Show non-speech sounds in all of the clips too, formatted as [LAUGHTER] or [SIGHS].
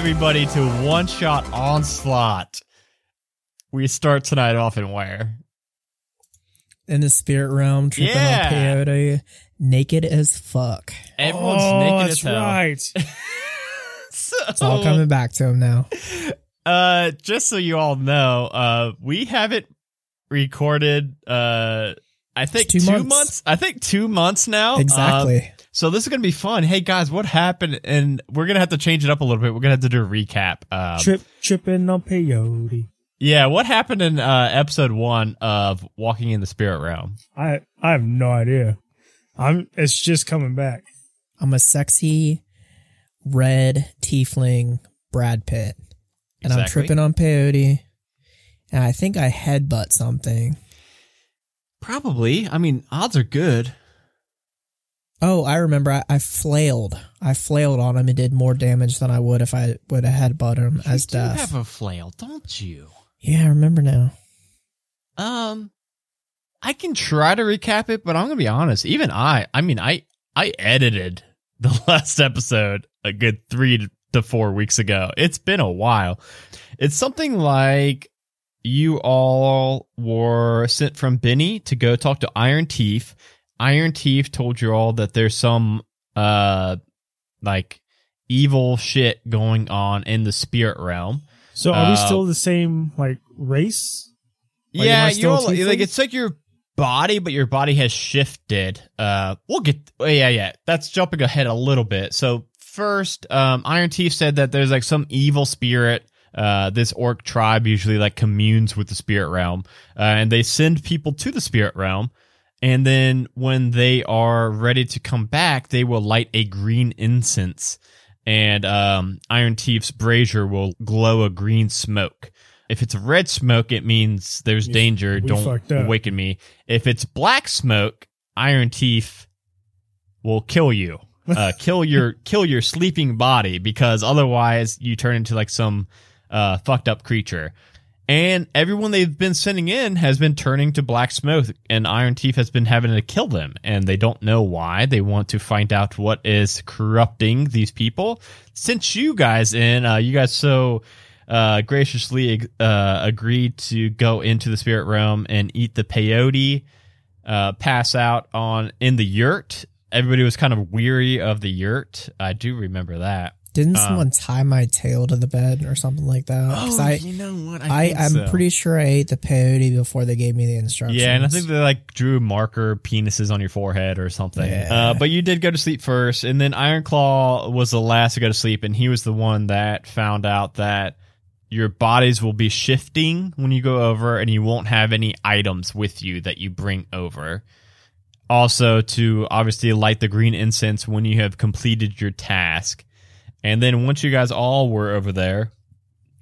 Welcome everybody to One Shot Onslaught. We start tonight off in where? in the spirit realm, tripping Yeah. on peyote, naked as fuck. Everyone's oh, naked that's as hell. right. [LAUGHS] So, It's all coming back to him now. uh, just so you all know, uh, we haven't recorded. Uh, I think two two, months. months. I think two months now. Uh, Exactly. So this is gonna be fun. Hey guys, what happened? And we're gonna have to change it up a little bit. We're gonna have to do a recap. Um, Trip, tripping on peyote. yeah, what happened in uh, episode one of Walking in the Spirit Realm? I I have no idea. I'm. It's just coming back. I'm a sexy red tiefling Brad Pitt. And I'm tripping on peyote. And I think I headbutt something. Probably. I mean, odds are good. Oh, I remember I, I flailed. I flailed on him and did more damage than I would if I would have headbutted him as you do death. have a flail, don't you? yeah, I remember now. Um, I can try to recap it, but I'm gonna be honest. Even I, I mean, I I edited [LAUGHS] the last episode a good three to four weeks ago. It's been a while. It's something like you all were sent from Benny to go talk to Iron Teeth. Iron Teeth told you all that there's some uh like evil shit going on in the spirit realm. So are we Uh, still the same like race? Like, yeah, you still all, like it's like your body, but your body has shifted. Uh, we'll get. Oh, yeah, yeah. That's jumping ahead a little bit. So first, um, Iron Teeth said that there's like some evil spirit. Uh, this orc tribe usually like communes with the spirit realm, uh, and they send people to the spirit realm. And then when they are ready to come back, they will light a green incense, and um, Iron Teeth's brazier will glow a green smoke. If it's red smoke, it means there's danger. Don't awaken me. If it's black smoke, Iron Teeth will kill you. [LAUGHS] Uh, kill your kill your sleeping body because otherwise you turn into like some uh, fucked up creature. And everyone they've been sending in has been turning to black smoke, and Iron Teeth has been having to kill them, and they don't know why. They want to find out what is corrupting these people. Since you guys in, uh, you guys so uh, graciously uh, agreed to go into the spirit realm and eat the peyote, uh, pass out on in the yurt. Everybody was kind of weary of the yurt. I do remember that. Didn't Uh, someone tie my tail to the bed or something like that? 'Cause I, you know what? I, I'm pretty sure I ate the peyote before they gave me the instructions. Yeah, and I think they like drew marker penises on your forehead or something. Yeah. Uh, but you did go to sleep first, and then Ironclaw was the last to go to sleep, and he was the one that found out that your bodies will be shifting when you go over, and you won't have any items with you that you bring over. Also, to obviously light the green incense when you have completed your task. And then once you guys all were over there,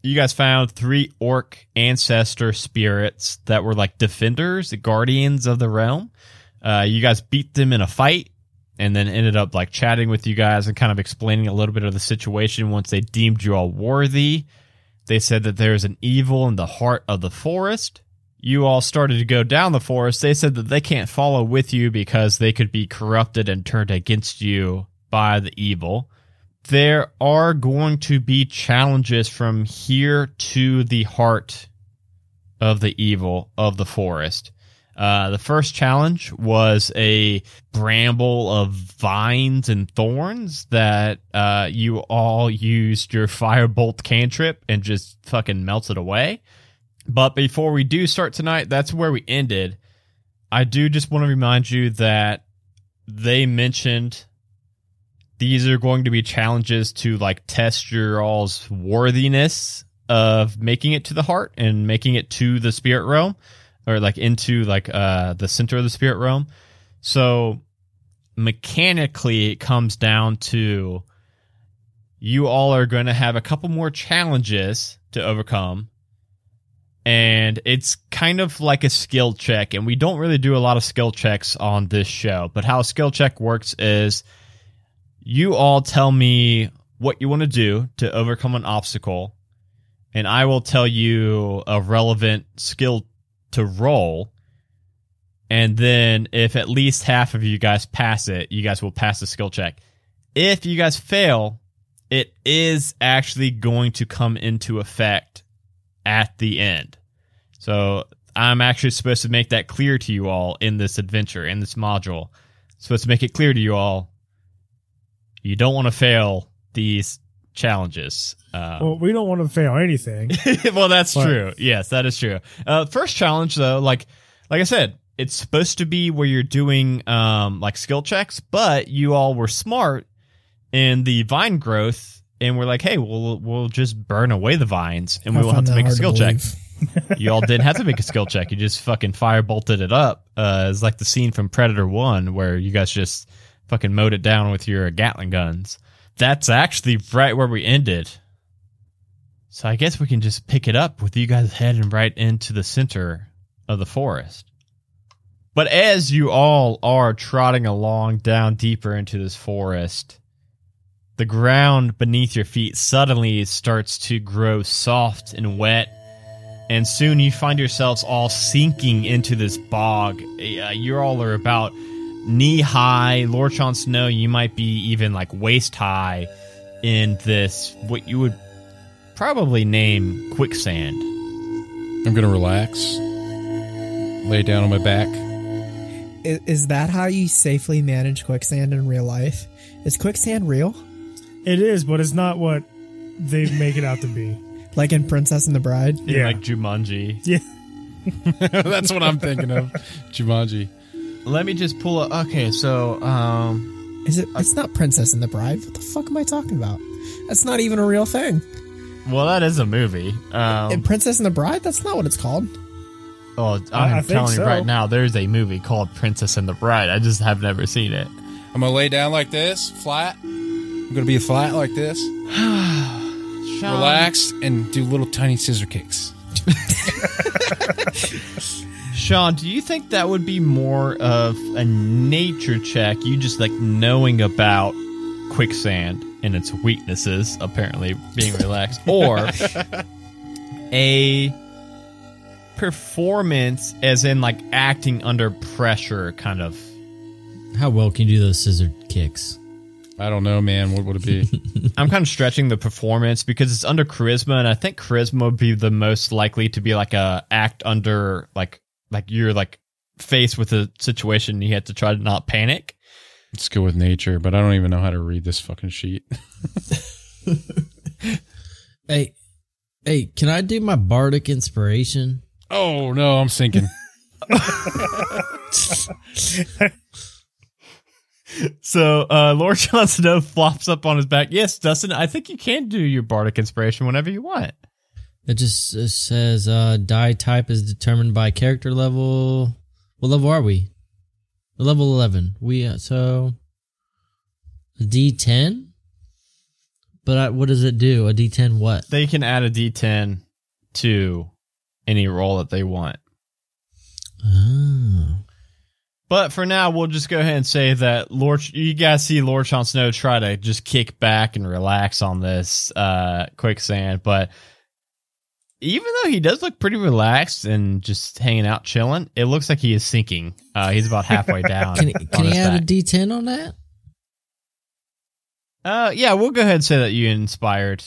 you guys found three orc ancestor spirits that were like defenders, the guardians of the realm. Uh, you guys beat them in a fight and then ended up like chatting with you guys and kind of explaining a little bit of the situation once they deemed you all worthy. They said that there is an evil in the heart of the forest. You all started to go down the forest. They said that they can't follow with you because they could be corrupted and turned against you by the evil there are going to be challenges from here to the heart of the evil of the forest. Uh, the first challenge was a bramble of vines and thorns that uh, you all used your firebolt cantrip and just fucking melted away. But before we do start tonight, that's where we ended. I do just want to remind you that they mentioned these are going to be challenges to like test your all's worthiness of making it to the heart and making it to the spirit realm or like into like uh the center of the spirit realm. So mechanically it comes down to you all are going to have a couple more challenges to overcome. And it's kind of like a skill check and we don't really do a lot of skill checks on this show but how a skill check works is you all tell me what you want to do to overcome an obstacle, and I will tell you a relevant skill to roll. And then, if at least half of you guys pass it, you guys will pass the skill check. If you guys fail, it is actually going to come into effect at the end. So I'm actually supposed to make that clear to you all in this adventure, in this module. supposed to make it clear to you all you don't want to fail these challenges. Uh, Well, we don't want to fail anything. [LAUGHS] well, that's But- true. Yes, that is true. Uh, first challenge though, like like I said, it's supposed to be where you're doing um like skill checks, but you all were smart in the vine growth, and we're like, hey, we'll we'll just burn away the vines, and we won't have to make a skill check. [LAUGHS] You all didn't have to make a skill check. You just fucking fire bolted it up. Uh, it's like the scene from Predator One where you guys just fucking mowed it down with your Gatling guns. That's actually right where we ended. So I guess we can just pick it up with you guys heading right into the center of the forest. But as you all are trotting along down deeper into this forest, the ground beneath your feet suddenly starts to grow soft and wet and soon you find yourselves all sinking into this bog. Uh, you all are about knee high. Lord Sean Snow, you might be even like waist high in this, what you would probably name quicksand. I'm gonna relax, lay down on my back. Is, is that how you safely manage quicksand in real life? Is quicksand real? it is, but it's not what they make it out to be. [LAUGHS] Like in Princess and the Bride? in, Yeah. Like Jumanji. Yeah. [LAUGHS] That's what I'm thinking of. Jumanji. Let me just pull up. Okay, so, um, Is it? It's not Princess and the Bride. What the fuck am I talking about? That's not even a real thing. well, that is a movie. Um, In Princess and the Bride, that's not what it's called. oh, I- I'm I think telling you right now, there's a movie called Princess and the Bride. I just have never seen it. I'm gonna lay down like this, flat. I'm gonna be flat like this, [SIGHS] Sean, relax, and do little tiny scissor kicks. [LAUGHS] [LAUGHS] [LAUGHS] Sean, do you think that would be more of a nature check? You just like knowing about quicksand and its weaknesses, apparently being relaxed, [LAUGHS] or a performance, as in like acting under pressure, kind of. How well can you do those scissor kicks? I don't know, man. What would it be? [LAUGHS] I'm kind of stretching the performance because it's under charisma, and I think charisma would be the most likely to be like a act under like like you're like faced with a situation and you have to try to not panic. Let's go with nature, but I don't even know how to read this fucking sheet. [LAUGHS] Hey, hey, can I do my bardic inspiration? Oh no, I'm sinking. [LAUGHS] So uh Lord Jon Snow flops up on his back. Yes, Dustin, I think you can do your bardic inspiration whenever you want. It just uh, says uh, die type is determined by character level. What level are we? Level eleven. We uh, so D10? But I, what does it do? A D ten what? They can add a D10 to any roll that they want. Oh. But for now, we'll just go ahead and say that Lord, you guys see Lord Jon Snow try to just kick back and relax on this uh, quicksand. But even though he does look pretty relaxed and just hanging out, chilling, it looks like he is sinking. Uh, he's about halfway [LAUGHS] down. Can, on can he add a back. D ten on that? Uh, yeah, we'll go ahead and say that you inspired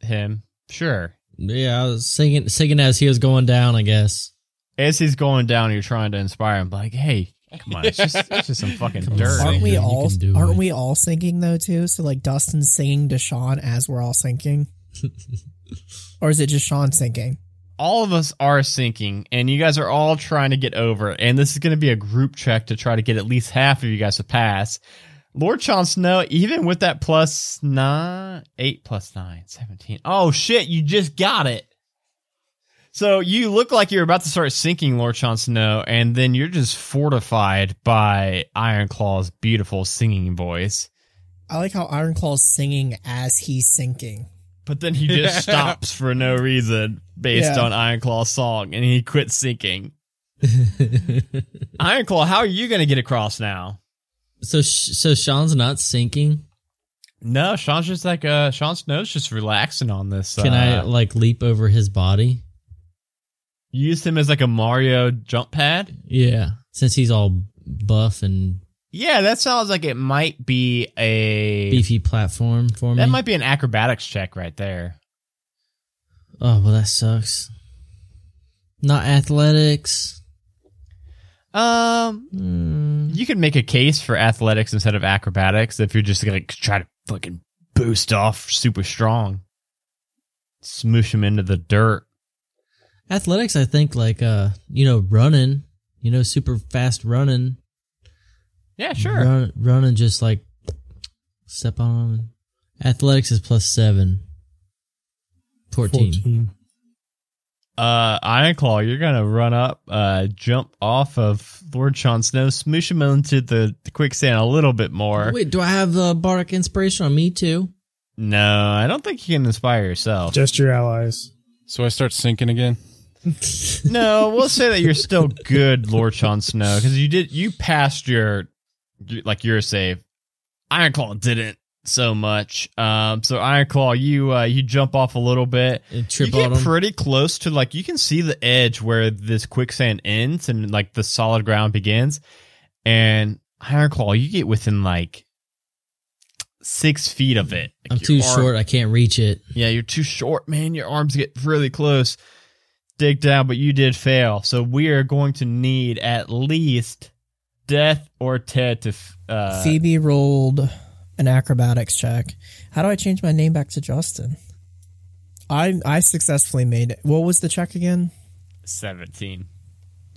him. Sure. Yeah, I was singing singing as he was going down. I guess. As he's going down, you're trying to inspire him. Like, hey, come on, it's just, [LAUGHS] it's just some fucking Come dirt. Aren't we all? Aren't it. we all sinking though too? So like Dustin's singing to Sean as we're all sinking, [LAUGHS] or is it just Sean sinking? all of us are sinking and you guys are all trying to get over and this is going to be a group check to try to get at least half of you guys to pass lord Jon Snow, even with that plus nine, eight plus nine, 17. Oh shit, you just got it. So you look like you're about to start sinking, Lord Jon Snow, and then you're just fortified by Ironclaw's beautiful singing voice. I like how Ironclaw's singing as he's sinking. But then he just [LAUGHS] stops for no reason based Yeah. on Ironclaw's song and he quits sinking. [LAUGHS] Ironclaw, how are you going to get across now? So sh- so Sean's not sinking. No, Sean's just like uh Sean Snow's just relaxing on this. Can I uh, like leap over his body? use him as like a Mario jump pad? Yeah, since he's all buff and Yeah, that sounds like it might be a Beefy platform for me. that might be an acrobatics check right there. oh well, that sucks. Not athletics. Um, Hmm. you could make a case for athletics instead of acrobatics if you're just gonna try to fucking boost off super strong, smoosh him into the dirt. Athletics, I think, like uh, you know, running. You know, super fast running. Yeah, sure. Run, running just like step on. 'em. Athletics is plus seven. 14. 14. Uh, Ironclaw, you're gonna run up, uh, jump off of Lord Jon Snow, smoosh him into the, the quicksand a little bit more. Wait, do I have the bardic inspiration on me too? No, I don't think you can inspire yourself. Just your allies. So I start sinking again. no, we'll say that you're still good, Lord Jon Snow, because you did you passed your like your save. Ironclaw didn't so much. Um, so Ironclaw, you uh, you jump off a little bit. And trip you get them. pretty close to like you can see the edge where this quicksand ends and like the solid ground begins. And Ironclaw, you get within like six feet of it. Like, I'm too arm- short. I can't reach it. yeah, you're too short, man. Your arms get really close. Dig down, but you did fail. So we are going to need at least Death or Ted to. Uh, Phoebe rolled an acrobatics check. How do I change my name back to Justin? I I successfully made it. What was the check again? 17.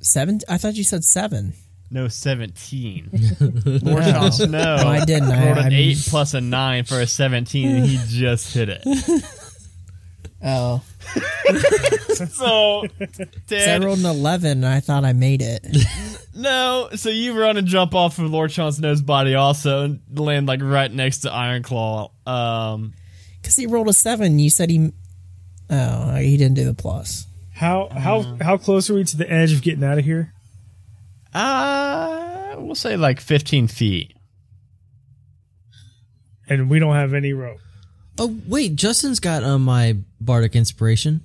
Seven? I thought you said seven. No, 17. [LAUGHS] Lord Lord Jon Snow No, I didn't. I- rolled an I'm- 8 plus a 9 for a 17, and he [LAUGHS] just hit it. Oh, [LAUGHS] So, so I rolled an eleven, and I thought I made it. [LAUGHS] no. So you run and jump off of Lord Jon Snow's body also and land like right next to Ironclaw. Um, Because he rolled a seven. You said he. Oh, he didn't do the plus. How how how close are we to the edge of getting out of here? uh, we'll say like 15 feet. And we don't have any rope. Oh wait, Justin's got uh, my bardic inspiration.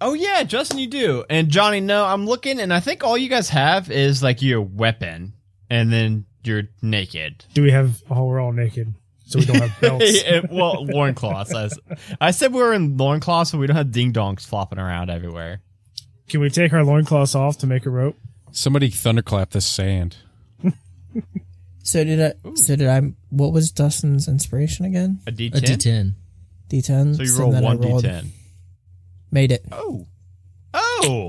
Oh yeah, Justin, you do. And Johnny, no, I'm looking, and I think all you guys have is like your weapon, and then you're naked. Do we have? Oh, we're all naked, so we don't have [LAUGHS] belts. Yeah, well, loincloths. I said we were in loincloths, so we don't have ding dongs flopping around everywhere. Can we take our loincloths off to make a rope? Somebody thunderclap this sand. [LAUGHS] So did I? So did I? What was Dustin's inspiration again? A D10. A D10. D10. So you roll I one D10. Made it. Oh, oh,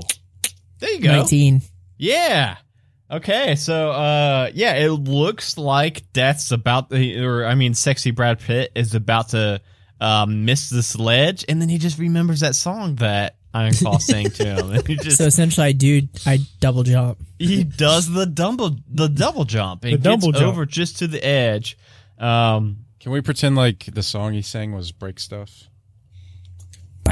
there you go. Nineteen. Yeah. Okay, so uh yeah, it looks like Death's about the or I mean sexy Brad Pitt is about to um miss this ledge and then he just remembers that song that Ironclaw sang to [LAUGHS] him and [LAUGHS] just So essentially, I do. I double jump. he does the double the double jump and The double gets jump. over just to the edge. Um Can we pretend like the song he sang was break stuff?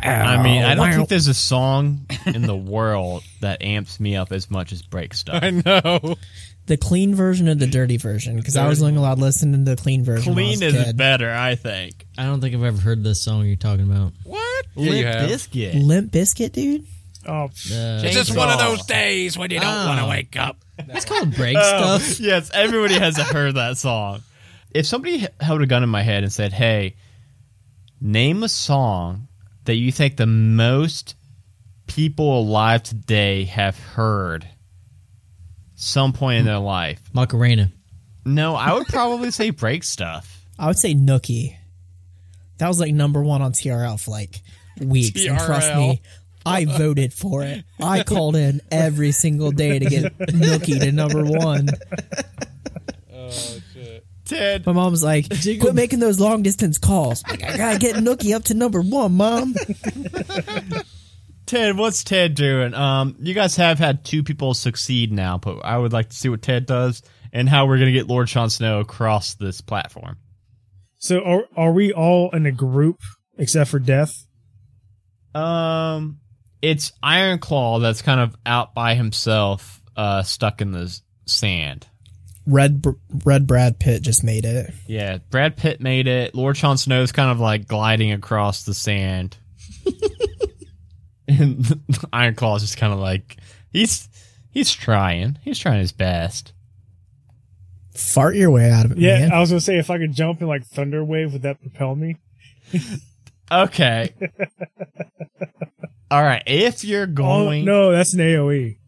I mean, I don't think there's a song in the world that amps me up as much as break [LAUGHS] stuff. I know. the clean version or the dirty version because I was only allowed listening to the clean version. when I was Clean a is kid. better, I think. I don't think I've ever heard this song you're talking about. What? Yeah, you Limp have. Bizkit. Limp Bizkit, dude. Oh, Uh, It's just one of those days when you don't wanna wake up. it's called break Oh, stuff. yes, everybody has heard that song. If somebody h- held a gun in my head and said, "Hey, name a song that you think the most people alive today have heard some point in their life," Macarena. no, I would probably say "Break Stuff." I would say Nookie. That was like number one on TRL for like weeks, and trust me, I voted for it. I called in every single day to get Nookie to number one. Oh shit. Ted, My mom was like, "Quit making those long distance calls. Like, I gotta get Nookie up to number one, mom." Ted, what's Ted doing? Um, you guys have had two people succeed now, but I would like to see what Ted does and how we're gonna get Lord Jon Snow across this platform. So are are we all in a group except for Death? Um, it's Ironclaw that's kind of out by himself, uh, stuck in the sand. Red Br- Red Brad Pitt just made it. Yeah, Brad Pitt made it. Lord Jon Snow's kind of like gliding across the sand, [LAUGHS] and [LAUGHS] Ironclaw's just kind of like he's he's trying. He's trying his best. Fart your way out of it, Yeah, man. I was gonna say if I could jump in like thunder wave, would that propel me? Okay. [LAUGHS] All right. If you're Oh going, no, that's an AOE.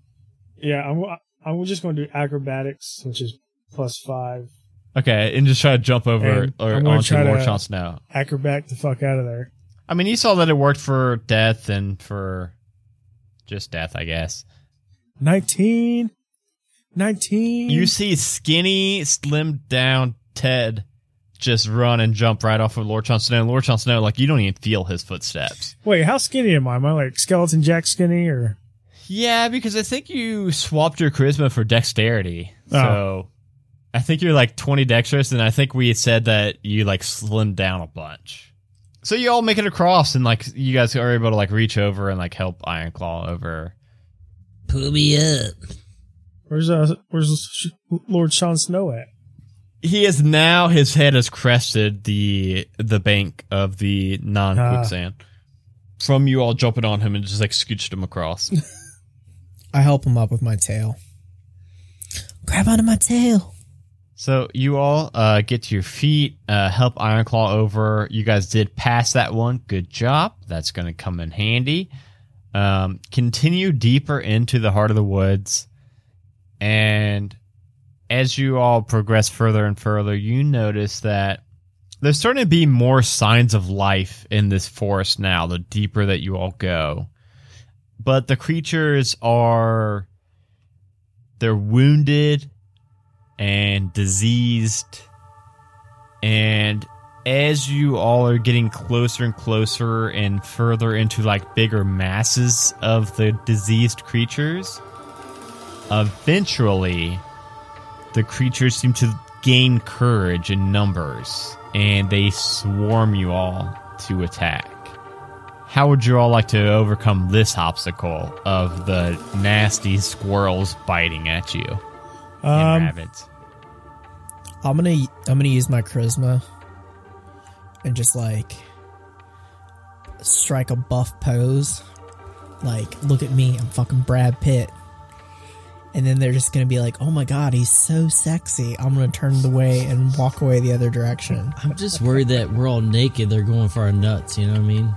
Yeah, I'm I'm just gonna do acrobatics, which is plus five. okay, and just try to jump over And or I'm gonna onto try Lord to- Jon Snow. Acrobat the fuck out of there. I mean, you saw that it worked for death and for just death, I guess. 19. 19. You see skinny, slimmed down Ted just run and jump right off of Lord Jon Snow. Lord Jon Snow, like, you don't even feel his footsteps. Wait, how skinny am I? Am I like skeleton Jack skinny or? Yeah, because I think you swapped your charisma for dexterity. So Oh. I think you're like 20 dexterous, and I think we said that you like slimmed down a bunch. So you all make it across, and like you guys are able to like reach over and like help Ironclaw over. Pull me up. Where's uh where's Lord Sean Snow at? He is now his head has crested the the bank of the non quicksand. From you all jumping on him and just like scooched him across. [LAUGHS] I help him up with my tail. Grab onto my tail. So you all uh, get to your feet, uh, help Ironclaw over. You guys did pass that one. Good job. That's going to come in handy. Um, continue deeper into the heart of the woods. And as you all progress further and further, you notice that there's starting to be more signs of life in this forest now, the deeper that you all go. But the creatures are. They're wounded and diseased. And as you all are getting closer and closer and further into like bigger masses of the diseased creatures, eventually the creatures seem to gain courage in numbers and they swarm you all to attack. How would you all like to overcome this obstacle of the nasty squirrels biting at you and Um, rabbits? I'm gonna I'm gonna use my charisma and just like strike a buff pose. Like, look at me, I'm fucking Brad Pitt. And then they're just gonna be like, "Oh my god, he's so sexy." I'm gonna turn the way and walk away the other direction. I'm just worried that we're all naked. They're going for our nuts. You know what I mean?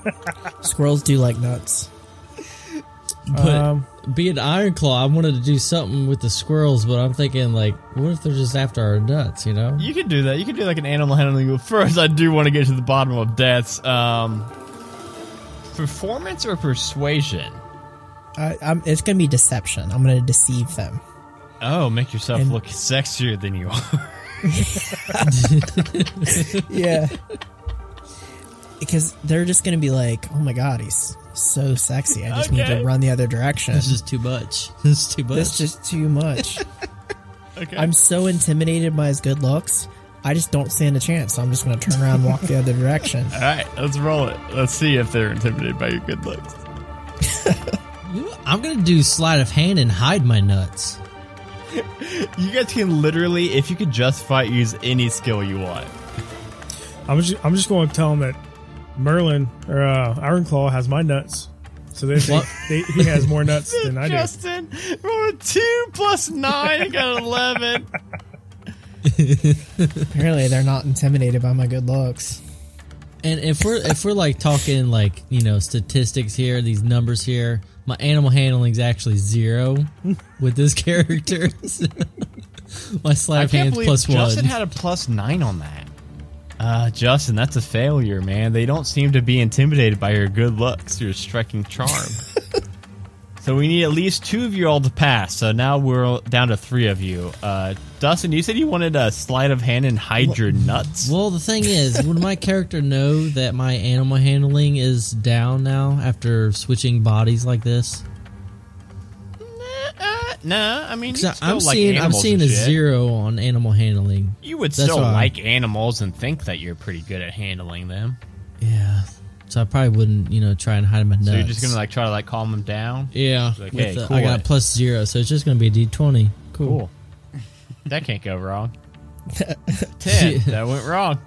[LAUGHS] Squirrels do like nuts. But um, being Ironclaw, I wanted to do something with the squirrels, but I'm thinking like, what if they're just after our nuts? You know? You could do that. You could do like an animal handling. But first, I do want to get to the bottom of deaths. Um, performance or persuasion? I, I'm, it's gonna be deception. I'm gonna deceive them. Oh, make yourself And- look sexier than you are. [LAUGHS] Yeah. because they're just gonna be like, "Oh my god, he's so sexy. I just need to run the other direction." This is too much. This is too much. This is just too much. [LAUGHS] okay. I'm so intimidated by his good looks. I just don't stand a chance. So I'm just going to turn around and walk the other direction. [LAUGHS] All right, let's roll it. Let's see if they're intimidated by your good looks. You know, I'm gonna do sleight of hand and hide my nuts. You guys can literally, if you could justify, it, use any skill you want. I'm just I'm just going to tell them that Merlin or uh, Ironclaw has my nuts, so they think they, he has more nuts [LAUGHS] than I do. Justin, roll a two plus nine, you got eleven. Apparently, they're not intimidated by my good looks. And if we're if we're like talking like you know statistics here, these numbers here, my animal handling is actually zero with this character. [LAUGHS] my sleight I of can't hands believe plus Justin one. had a plus nine on that. Uh, Justin, that's a failure, man. They don't seem to be intimidated by your good looks, your striking charm. [LAUGHS] so we need at least two of you all to pass. So now we're down to three of you. Uh, Dustin, you said you wanted a sleight of hand and hide your nuts. well, the thing is, would my character know that my animal handling is down now after switching bodies like this? Uh, nah, I mean, still I'm like seeing I'm seeing a shit. zero on animal handling. You would That's still like animals and think that you're pretty good at handling them. Yeah, so I probably wouldn't you know try and hide my nuts. So you're just gonna like try to like calm them down. yeah. Like, hey, the- cool I got plus zero, so it's just gonna be a d20. Cool. Cool. That can't go wrong. [LAUGHS] Ten. that went wrong.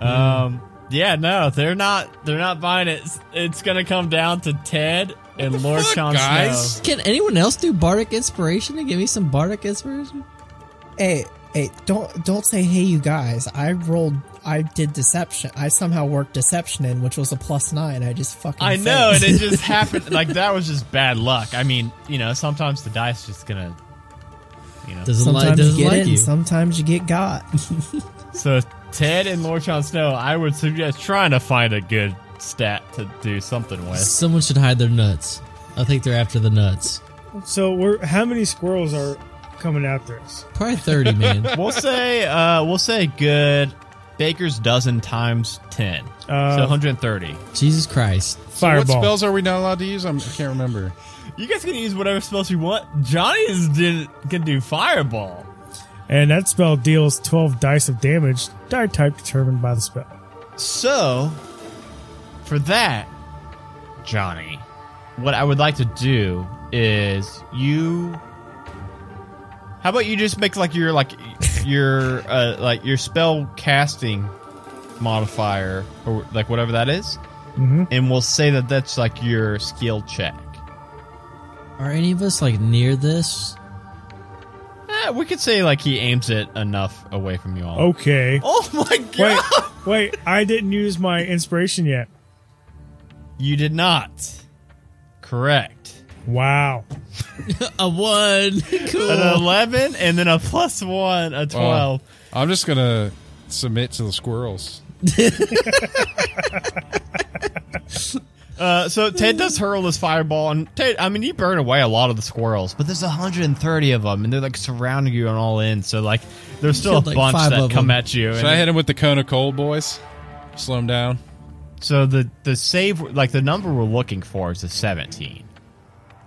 Um. Yeah. No, they're not. They're not buying it. It's, it's gonna come down to Ted and Lord fuck, Jon guys? Snow. Can anyone else do bardic inspiration and give me some bardic inspiration? Hey, Hey, don't don't say hey you guys. I rolled I did deception. I somehow worked deception in, which was a plus nine. I just fucking I know, and it just [LAUGHS] happened. Like that was just bad luck. I mean, you know, sometimes the dice just gonna, you know. Doesn't like sometimes doesn't you get like it, you. and sometimes you get got. [LAUGHS] So Ted and Lord Jon Snow, I would suggest trying to find a good stat to do something with. Someone should hide their nuts. I think they're after the nuts. So we're how many squirrels are coming after us? Probably thirty, man. [LAUGHS] We'll say, uh, we'll say good. Baker's dozen times ten, Uh, so 130. Jesus Christ. What Fireball. spells are we not allowed to use? I'm, I can't remember. You guys can use whatever spells you want. Johnny's did can do fireball. and that spell deals 12 dice of damage, die type determined by the spell. So, for that, Johnny, what I would like to do is you. How about you just make like your like your [LAUGHS] uh, like your spell casting modifier or like whatever that is, Mhm. and we'll say that that's like your skill check. Are any of us like near this? Eh, we could say like he aims it enough away from you all. Okay. [LAUGHS] Oh my god! Wait, wait, I didn't use my inspiration yet. You did not. Correct. Wow. [LAUGHS] A one. cool. An 11 and then a plus one, a 12. I'm just gonna submit to the squirrels. [LAUGHS] Uh, so Ted does hurl this fireball, and Ted, I mean, you burn away a lot of the squirrels, but there's 130 of them, and they're like surrounding you on all ends. So like, there's still Killed, a like, bunch five that of come them. at you. Should and I hit him with the cone of cold, boys? Slow him down. So the the save, like the number we're looking for, is a 17.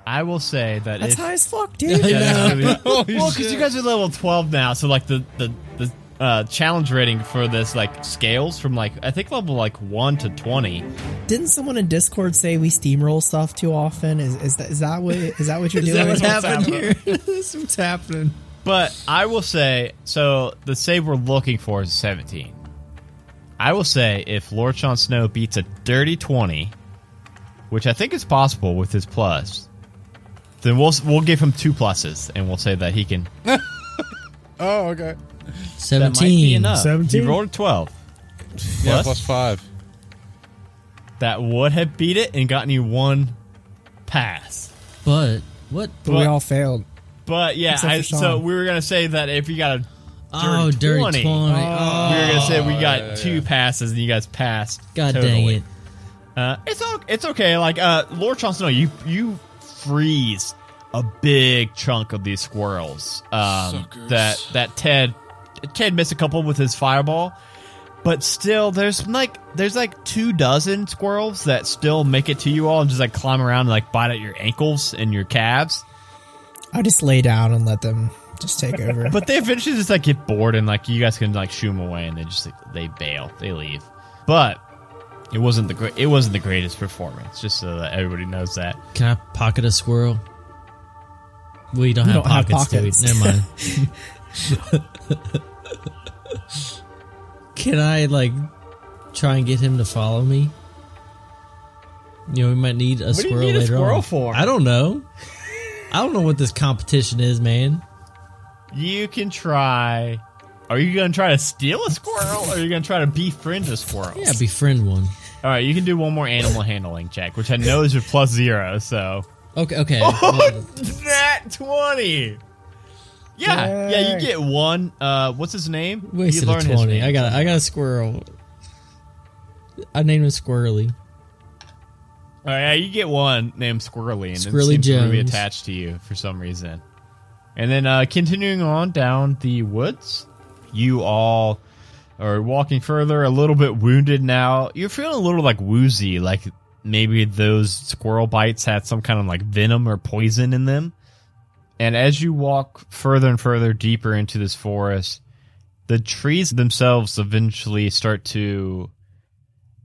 I will say that That's if, high as fuck, [LAUGHS] dude. I Yeah, that's gonna be- well, because you guys are level 12 now, so like the the the uh, challenge rating for this like scales from like I think level like one to 20. Didn't someone in Discord say we steamroll stuff too often? Is, is that is that what is that what you're [LAUGHS] Is doing? that what's what's happening happening. here? [LAUGHS] That's what's happening. But I will say, so the save we're looking for is 17. I will say if Lord Jon Snow beats a dirty 20, which I think is possible with his plus, then we'll we'll give him two pluses and we'll say that he can. [LAUGHS] Oh, okay. That might be Seventeen. enough. 17? He rolled a 12. Yeah, Plus? plus five. That would have beat it and gotten you one pass. But what? But we all failed. But yeah, I, so we were gonna say that if you got a Oh, dirty 20. twenty. we were gonna say we got yeah, two yeah. passes and you guys passed. God totally. dang it! Uh, it's o- it's okay. Like uh, Lord Jon Snow, you you freeze a big chunk of these squirrels. Um, that that Ted Ted missed a couple with his fireball, but still, there's like there's like two dozen squirrels that still make it to you all and just like climb around and like bite at your ankles and your calves. I just lay down and let them just take [LAUGHS] over. But they eventually just like get bored and like you guys can like shoo them away and they just like, they bail, they leave. But it wasn't the great. It wasn't the greatest performance. Just so that everybody knows that. Can I pocket a squirrel? We don't We have don't have pockets, do we? pockets. Never mind. [LAUGHS] [LAUGHS] Can I like try and get him to follow me? You know, we might need a do you squirrel need a later squirrel on. for? I don't know. I don't know what this competition is, man. You can try. Are you going to try to steal a squirrel or are you going to try to befriend a squirrel? Yeah, befriend one. All right, you can do one more animal handling check, which I know is your plus zero. So Okay, okay. [LAUGHS] Oh, that twenty. Yeah, yeah, you get one. Uh, what's his name? wasted you a learn his twenty. name. I got. I got a squirrel. I named him Squirrely. All right, yeah, you get one named Squirrely, and Squirrely it seems really Jones. attached to you for some reason. And then uh, continuing on down the woods, you all are walking further, a little bit wounded now. You're feeling a little like woozy, like maybe those squirrel bites had some kind of like venom or poison in them. And as you walk further and further deeper into this forest, the trees themselves eventually start to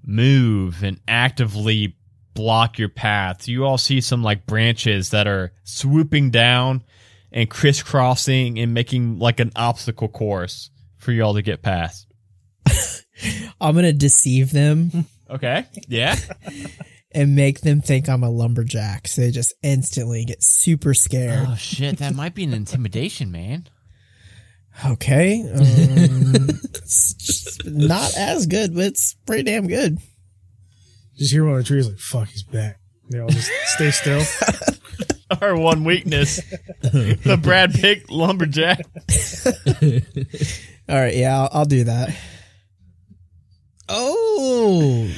move and actively block your path. You all see some like branches that are swooping down and crisscrossing and making like an obstacle course for y'all to get past. [LAUGHS] I'm gonna deceive them Okay. Yeah. [LAUGHS] and make them think I'm a lumberjack, so they just instantly get super scared. oh shit, that might be an intimidation, man. Okay. Um, [LAUGHS] not as good, but it's pretty damn good. Just hear one of the trees like, fuck, he's back. They all just stay still. [LAUGHS] Our one weakness, the Brad Pitt lumberjack. [LAUGHS] All right, yeah, I'll, I'll do that. Oh,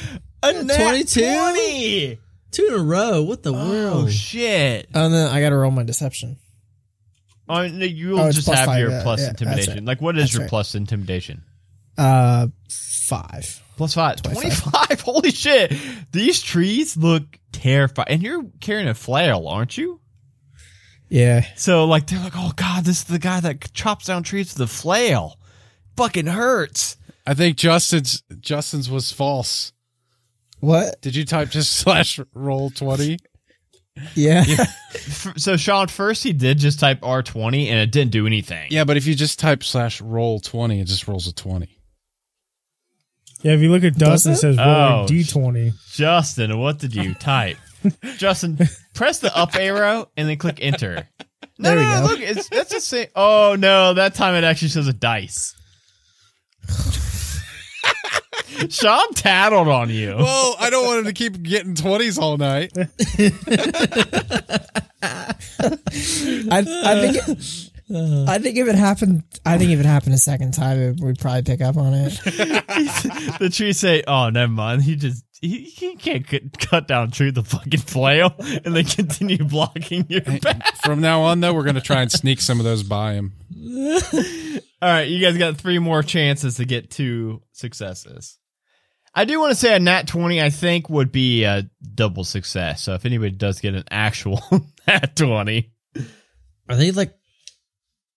A nat 22? 20. two in a row. What the Oh world? shit! Oh, and then I got to roll my deception. Oh, no, you'll Oh, it's just plus have five, your yeah, plus yeah, that's intimidation. right. Like, what is That's your right. plus intimidation? Uh, five. Plus five. 25. 25. [LAUGHS] Holy shit. These trees look terrifying. And you're carrying a flail, aren't you? Yeah. So, like, they're like, oh, God, this is the guy that chops down trees with a flail. Fucking hurts. I think Justin's Justin's was false. What? Did you type just [LAUGHS] slash roll twenty? Yeah. [LAUGHS] F- So, Sean, first he did just type R20 and it didn't do anything. Yeah, but if you just type slash roll twenty, it just rolls a twenty. Yeah, if you look at Dustin, it it? says roll Oh, a d20. Justin, what did you type? [LAUGHS] Justin, press the up arrow and then click enter. No, There we no, no, go. Look, it's that's the same. Oh no, that time it actually shows a dice. Sean tattled on you. Well, I don't want him to keep getting twenties all night. I, I think. It, I think if it happened, I think if it happened a second time, it, we'd probably pick up on it. [LAUGHS] the tree say, "Oh, never mind. He just he, he can't cut, cut down a tree with fucking flail," and they continue blocking your back. From now on, though, we're gonna try and sneak some of those by him. [LAUGHS] All right, you guys got three more chances to get two successes. I do want to say a nat 20, I think, would be a double success. So if anybody does get an actual [LAUGHS] nat 20, Are they like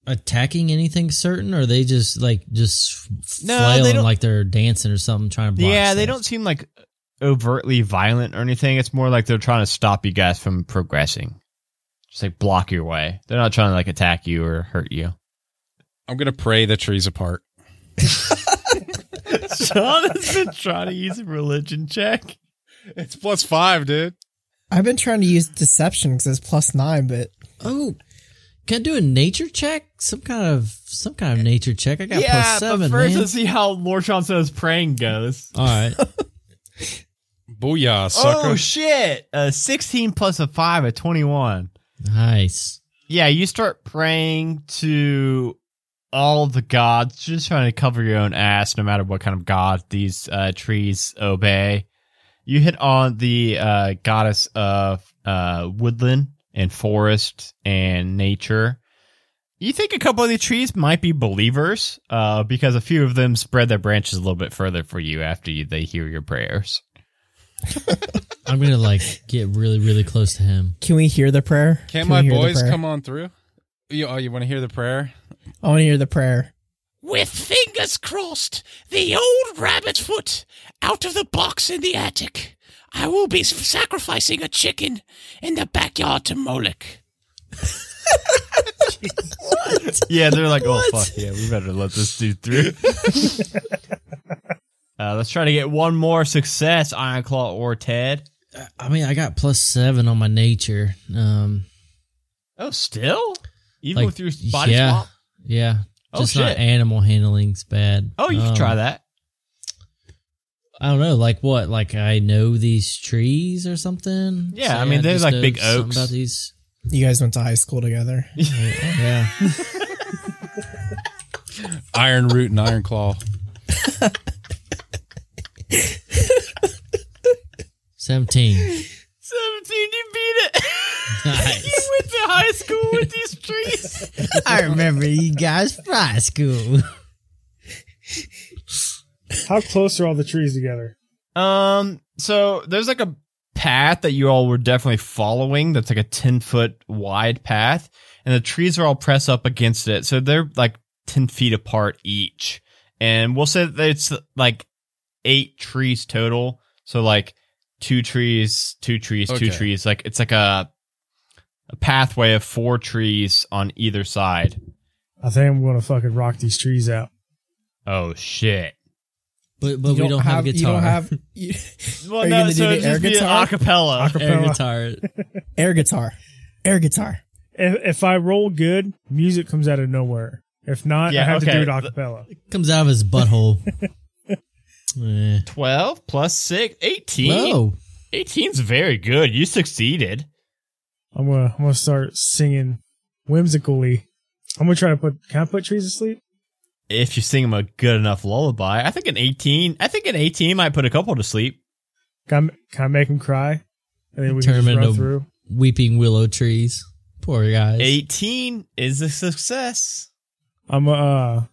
attacking anything certain, or are they just like just No, flailing they like they're dancing or something, trying to block? yeah, they don't seem like overtly violent or anything. It's more like they're trying to stop you guys from progressing. Just like block your way. They're not trying to like attack you or hurt you. I'm gonna pray the trees apart. [LAUGHS] Sean has been trying to use a religion check. It's plus five, dude. I've been trying to use deception because it's plus nine, but Oh, can I do a nature check? Some kind of some kind of nature check. I got yeah, plus seven, but first man. let's see how Lord Sean says praying goes. All right. [LAUGHS] Booyah, sucker. Oh shit! A sixteen plus a five, a twenty-one. nice. Yeah, you start praying to all the gods, just trying to cover your own ass, no matter what kind of god these uh, trees obey. You hit on the uh, goddess of uh, woodland and forest and nature. You think a couple of the trees might be believers, uh, because a few of them spread their branches a little bit further for you after you, they hear your prayers. [LAUGHS] I'm gonna like get really really close to him. can we hear the prayer? Can't Can my we hear the boys come on through? You, oh, you want to hear the prayer? I want to hear the prayer. With fingers crossed, the old rabbit foot out of the box in the attic. I will be sacrificing a chicken in the backyard to Moloch. [LAUGHS] Yeah, they're like, oh fuck yeah, we better let this dude through. [LAUGHS] uh, let's try to get one more success, Ironclaw or Ted. I mean, I got plus seven on my nature. Um, Oh, still? Even like with your body yeah, swap? Yeah. Oh, Just not animal handling's bad. Oh, you can Um, try that. I don't know, like what? Like I know these trees or something. Yeah, I mean, they're like big oaks. About these, You guys went to high school together. [LAUGHS] yeah. [LAUGHS] Iron Root and Iron Claw. Seventeen. [LAUGHS] 17, you beat it. High school with these trees. I remember you guys from high school. How close are all the trees together? Um, so there's like a path that you all were definitely following that's like a 10 foot wide path, and the trees are all pressed up against it. So they're like 10 feet apart each. And we'll say that it's like eight trees total. So like two trees, two trees, two trees. Like it's like a, a pathway of four trees on either side. I think I'm going to fucking rock these trees out. Oh shit. But but we don't, have, a guitar. You don't have [LAUGHS] you, Well, Are no, gonna do so it'd air just be an guitar? acapella. air guitar. air guitar. Air guitar. If, if I roll good, music comes out of nowhere. If not, Yeah, I have to do it a cappella. Comes out of his butthole. [LAUGHS] eh. 12 plus 6, 18. Whoa. 18's very good. You succeeded. I'm gonna I'm gonna start singing whimsically. I'm gonna try to put. Can I put trees to sleep? If you sing them a good enough lullaby, I think an 18, I think an 18 might put a couple to sleep. Can I, can I make them cry? And then we Turn can just him run into- through. Weeping willow trees. Poor guys. 18 is a success. I'm uh.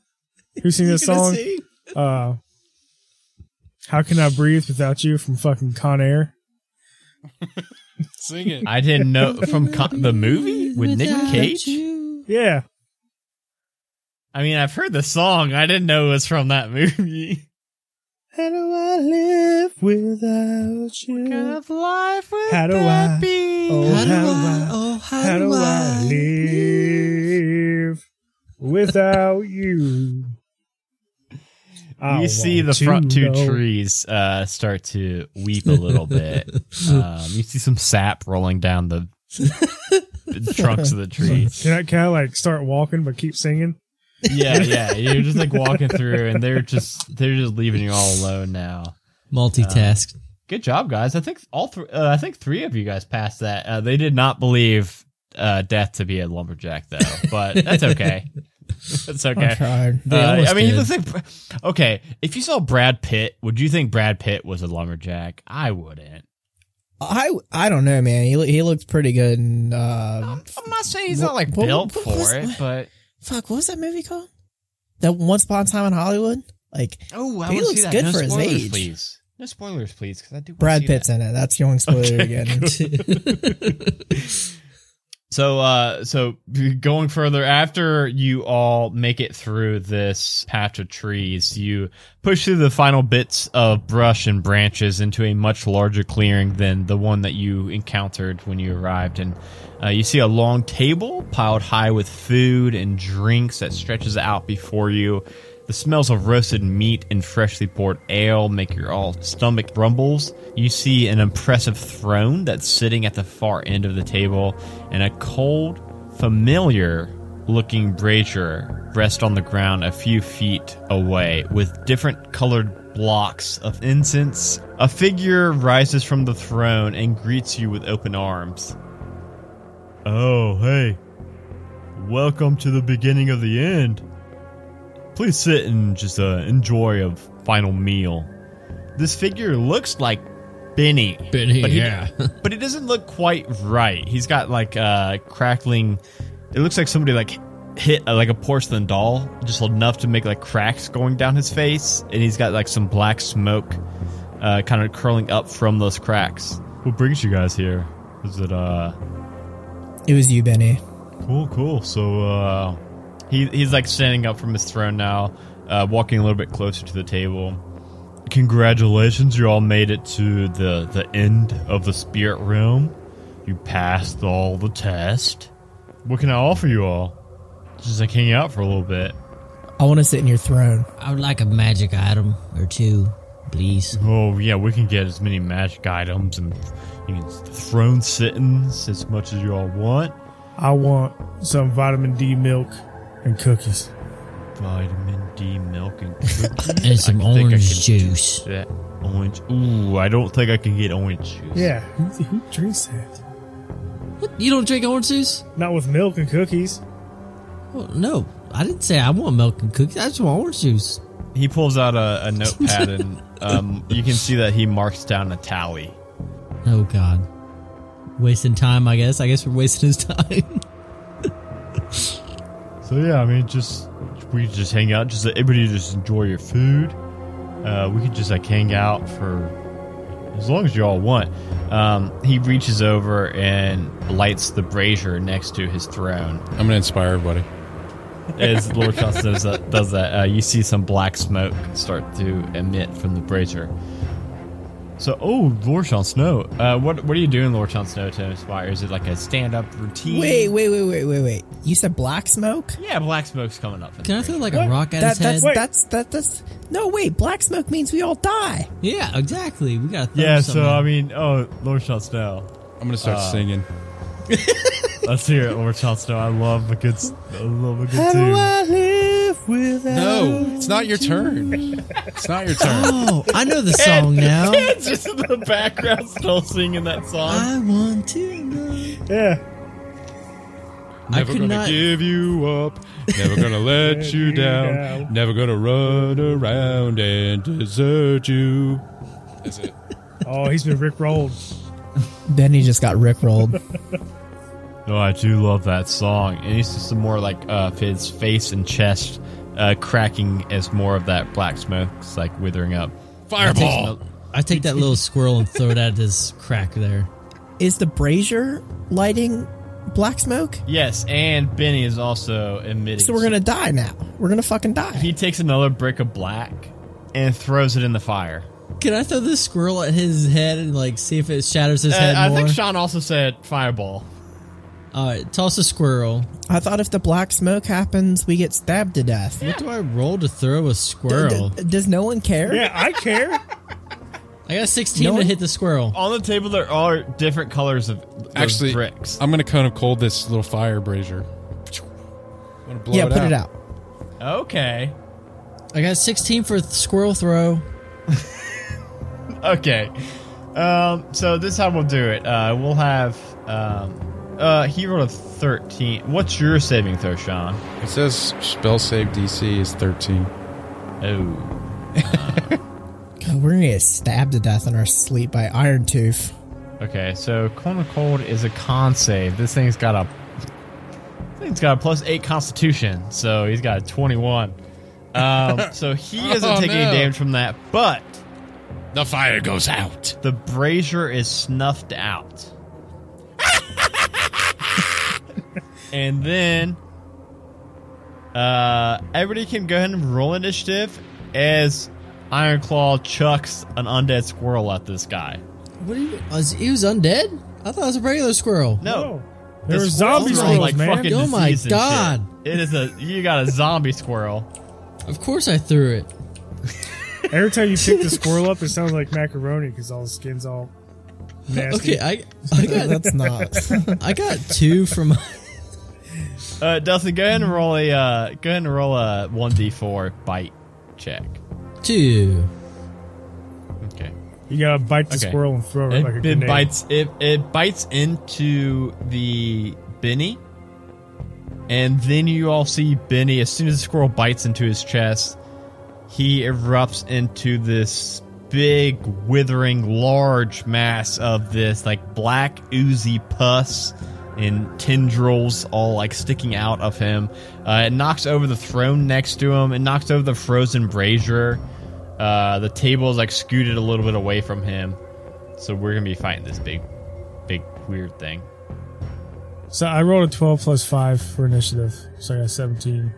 Who [LAUGHS] sing this song? Uh. How can I breathe without you from fucking Con Air? [LAUGHS] Sing it. I didn't know from con- the movie with Nick Cage. you. Yeah. I mean, I've heard the song. I didn't know it was from that movie. How do I live without you? kind of life would How do that I- be? Oh, How do how do I, I- oh, how, How do, do I, I live without you? I you see the front two know. trees uh, start to weep a little bit. [LAUGHS] Um, you see some sap rolling down the, the [LAUGHS] trunks of the trees. Can I, can I like start walking but keep singing? Yeah, [LAUGHS] yeah. You're just like walking through, and they're just they're just leaving you all alone now. Multitask. Good job, guys. I think all three. Uh, I think three of you guys passed that. Uh, they did not believe uh, death to be a lumberjack, though, but that's okay. [LAUGHS] That's I okay. tried. They Uh, almost I mean, he did. looks like. Okay, if you saw Brad Pitt, would you think Brad Pitt was a lumberjack? I wouldn't. I I don't know, man. He lo- he looks pretty good. And, uh, I'm, I'm not saying he's not like What- built what- what was- for it, but fuck, what was that movie called? That Once Upon a Time in Hollywood. Like oh, I He wanna looks see that. good no for his spoilers, age. please. No spoilers, please, because I do. wanna Brad see Pitt's in it. That's the only spoiler getting. [LAUGHS] [LAUGHS] So, uh, so going further, after you all make it through this patch of trees, you push through the final bits of brush and branches into a much larger clearing than the one that you encountered when you arrived. And uh, you see a long table piled high with food and drinks that stretches out before you. The smells of roasted meat and freshly poured ale make your all stomach rumbles. You see an impressive throne that's sitting at the far end of the table, and a cold, familiar looking brazier rest on the ground a few feet away with different colored blocks of incense. A figure rises from the throne and greets you with open arms. Oh, hey. Welcome to the beginning of the end. Please sit and just uh, enjoy a final meal. This figure looks like Benny. Benny, but he, yeah. [LAUGHS] but it doesn't look quite right. He's got like uh, crackling. It looks like somebody like hit uh, like a porcelain doll, just enough to make like cracks going down his face, and he's got like some black smoke, uh, kind of curling up from those cracks. What brings you guys here? Is it uh? it was you, Benny. Cool, cool. So uh he he's like standing up from his throne now, uh walking a little bit closer to the table. Congratulations, you all made it to the the end of the spirit realm. You passed all the test. What can I offer you all? Just like hang out for a little bit. I want to sit in your throne. I would like a magic item or two, please. Oh yeah, we can get as many magic items and you can throne sittings as much as you all want. I want some vitamin D milk and cookies. Vitamin D milk and [LAUGHS] cookies. And some I think I orange can- juice. That orange. Ooh, I don't think I can get orange juice. Yeah, who, who drinks that? What? You don't drink orange juice? Not with milk and cookies. Well, no. I didn't say I want milk and cookies. I just want orange juice. He pulls out a, a notepad and [LAUGHS] um, you can see that he marks down a tally. Oh, God. Wasting time, I guess. I guess we're wasting his time. [LAUGHS] So yeah, I mean, just we could just hang out. Just everybody just enjoy your food. Uh, we could just like hang out for as long as you all want. Um, he reaches over and lights the brazier next to his throne. I'm gonna inspire everybody. As Lord Charles does that, does that uh, you see some black smoke start to emit from the brazier. So, oh, Lord Sean Snow. Uh, what what are you doing, Lord Sean Snow, to inspire? Is it like a stand up routine? Wait, wait, wait, wait, wait, wait. You said black smoke? Yeah, black smoke's coming up. Can I the throw brazier. like a rock at That, his head? that's Wait. that's that that's no wait. Black smoke means we all die. Yeah, exactly. We gotta throw Yeah, so out. I mean, oh, Lord Sean Snow. I'm gonna start Uh, singing. [LAUGHS] Let's hear it, Lord Sean Snow. I love a good, s- I love a good tune. Without. No, it's not your turn. It's not your turn. [LAUGHS] Oh, I know the song now. [LAUGHS] It's just in the background still singing that song. I want to know. Yeah. I Never could gonna not. give you up. Never gonna [LAUGHS] let you you down. down. Never gonna run around and desert you. That's it. Oh, he's been Rick rolled. Benny just got rickrolled. No, I do love that song. And it's just more like uh, his face and chest uh, cracking as more of that black smoke's like withering up. Fireball. I take that little squirrel and throw it at his crack there. Is the brazier lighting black smoke? Yes, and Benny is also emitting. So we're gonna die now. We're gonna fucking die. He takes another brick of black and throws it in the fire. Can I throw this squirrel at his head and like see if it shatters his Uh, head I more? think Sean also said fireball. All right, toss a squirrel. I thought if the black smoke happens, we get stabbed to death. What do I roll to throw a squirrel? D- d- does no one care? Yeah, I care. I got a 16 No to one- hit the squirrel. On the table, there are different colors of those Actually, bricks. I'm gonna cone of cold this little fire brazier. I'm gonna blow yeah, it put out. it out. Okay. I got 16 for th- squirrel throw. [LAUGHS] Okay. Um, so this is how we'll do it. Uh, we'll have. Um, uh, he rolled a 13. What's your saving throw, Sean? It says spell save DC is 13. Oh. God, we're gonna get stabbed to death in our sleep by Iron Tooth. Okay, so Cone of Cold is a con save. This thing's got a. This thing's got a plus 8 constitution, so he's got a 21. Um, [LAUGHS] so he doesn't Oh, take any damage from that, but The fire goes out. the brazier is snuffed out. And then uh everybody can go ahead and roll initiative as Ironclaw chucks an undead squirrel at this guy. What are you? Was, he was undead? I thought it was a regular squirrel. No. Oh. There the were zombie squirrels are squirrels, like man. fucking Oh my God. shit. It is a you got a zombie squirrel. Of course I threw it. [LAUGHS] Every time you pick the squirrel up, it sounds like macaroni because all the skin's all [LAUGHS] nasty. Okay, I I [LAUGHS] got That's not. I got two from. Uh Dustin, go ahead and roll a uh go ahead and roll a one D four bite check. Two. Okay. You gotta bite the Okay. squirrel and throw it It, like a it grenade. bites it, it bites into the Benny. And then you all see Benny as soon as the squirrel bites into his chest, he erupts into this big withering large mass of this like black oozy pus and tendrils all like sticking out of him. Uh, it knocks over the throne next to him. It knocks over the frozen brazier. Uh, the table is like scooted a little bit away from him. So we're gonna be fighting this big, big weird thing. So I rolled a 12 plus 5 for initiative. So I got 17.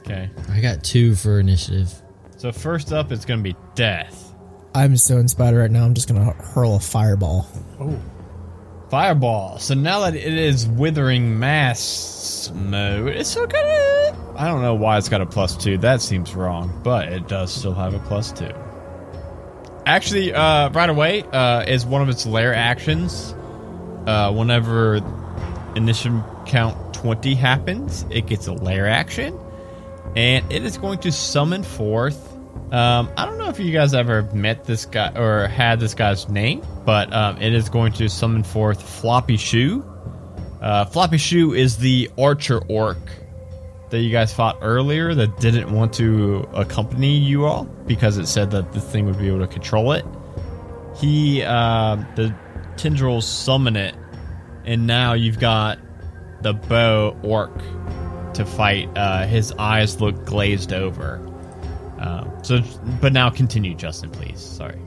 Okay. I got two for initiative. So first up, it's gonna be death. I'm so inspired right now. I'm just gonna hurl a fireball. Oh. Fireball. So now that it is withering mass mode, it's got a. I don't know why it's got a plus two. That seems wrong, but it does still have a plus two. Actually, uh, right away, uh, is one of its lair actions. Uh, whenever initiative count 20 happens, it gets a lair action. And it is going to summon forth. Um, I don't know if you guys ever met this guy or had this guy's name, but um, it is going to summon forth Floppy Shoe. Uh, Floppy Shoe is the archer orc that you guys fought earlier that didn't want to accompany you all because it said that the thing would be able to control it. He, uh, the tendrils summon it, and now you've got the bow orc to fight. Uh, his eyes look glazed over. Um, so, but now continue, Justin, please. Sorry.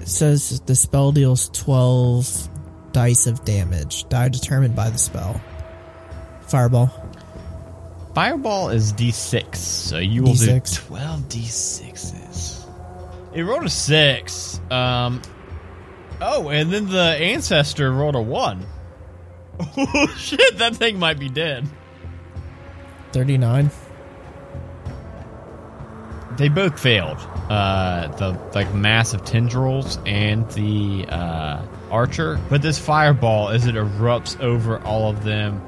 It says the spell deals 12 dice of damage. Die determined by the spell. Fireball. Fireball is D6, so you will D6. do 12 D6s. It rolled a 6. Um, oh, and then the ancestor rolled a 1. [LAUGHS] Oh, shit, that thing might be dead. 39. They both failed. Uh, the like massive tendrils and the uh, archer. But this fireball, as it erupts over all of them,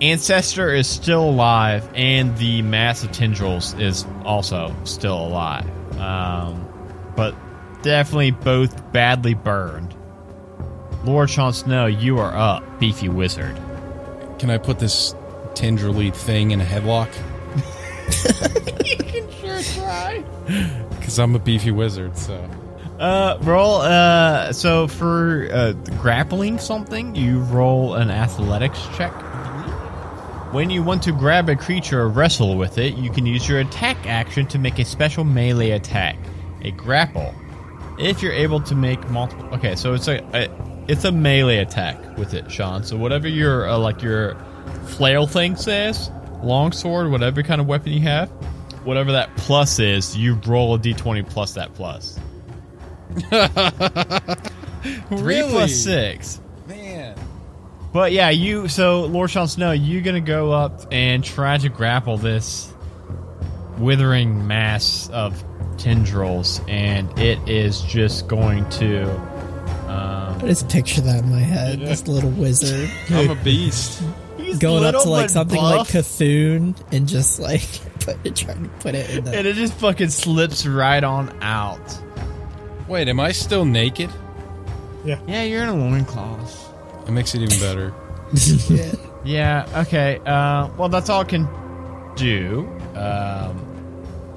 Ancestor is still alive, and the mass of tendrils is also still alive. Um, but definitely both badly burned. Lord Sean Snow, you are up, beefy wizard. Can I put this tendrily thing in a headlock? [LAUGHS] [LAUGHS] Because I'm a beefy wizard, so. Uh, roll. Uh, so for uh, grappling something, you roll an athletics check. When you want to grab a creature or wrestle with it, you can use your attack action to make a special melee attack, a grapple. If you're able to make multiple, okay, so it's a, a it's a melee attack with it, Sean. So whatever your uh, like your flail thing says, longsword, whatever kind of weapon you have, whatever that plus is, you roll a d20 plus that plus. [LAUGHS] Three plus six. Man. But yeah, you so Lord Sean Snow, you're gonna go up and try to grapple this withering mass of tendrils, and it is just going to. Um, I just picture that in my head. This little wizard I'm a beast. he's going up to like something buff, like Cthulhu and just like put it, trying to put it in the. and it just fucking slips right on out. Wait, am I still naked? Yeah, Yeah, you're in a loincloth. It makes it even better. [LAUGHS] yeah. Yeah, okay. Uh, well, that's all I can do. Um,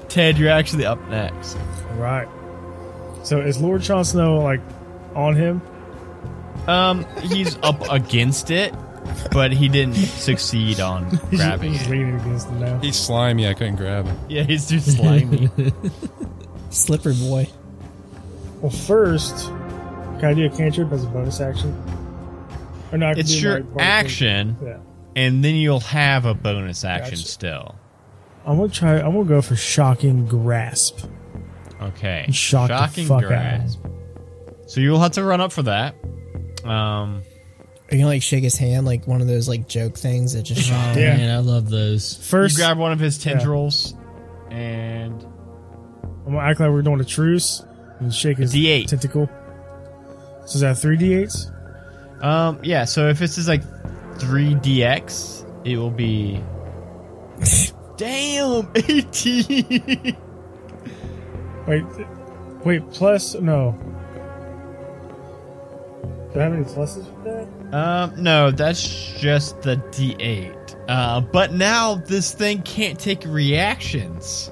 Ted, you're actually up next. All right. So is Lord Jon Snow like on him? Um, he's up [LAUGHS] against it, but he didn't succeed on [LAUGHS] He's, grabbing he's it. leaning against him now. He's slimy. I couldn't grab him. Yeah, he's too slimy. [LAUGHS] Slippery boy. Well, first, can I do a cantrip as a bonus action? Or not? It's your action, Yeah. and then you'll have a bonus action Gotcha. still. I'm gonna try. I'm gonna go for shocking grasp. Okay. Shock the Shocking fuck out of grasp. So you'll have to run up for that. Um, Are you gonna like shake his hand like one of those like joke things that just shot? Yeah. Man, I love those. you First, grab one of his tendrils, and I'm gonna act like we're doing a truce and shake his D8. tentacle. So is that three d8s? um, yeah. So if this is like three DX, it will be. [LAUGHS] Damn, [LAUGHS] eighteen. Wait, wait. Plus, no. Do I have any pluses for that? Um, no, that's just the D8. Uh, but now this thing can't take reactions.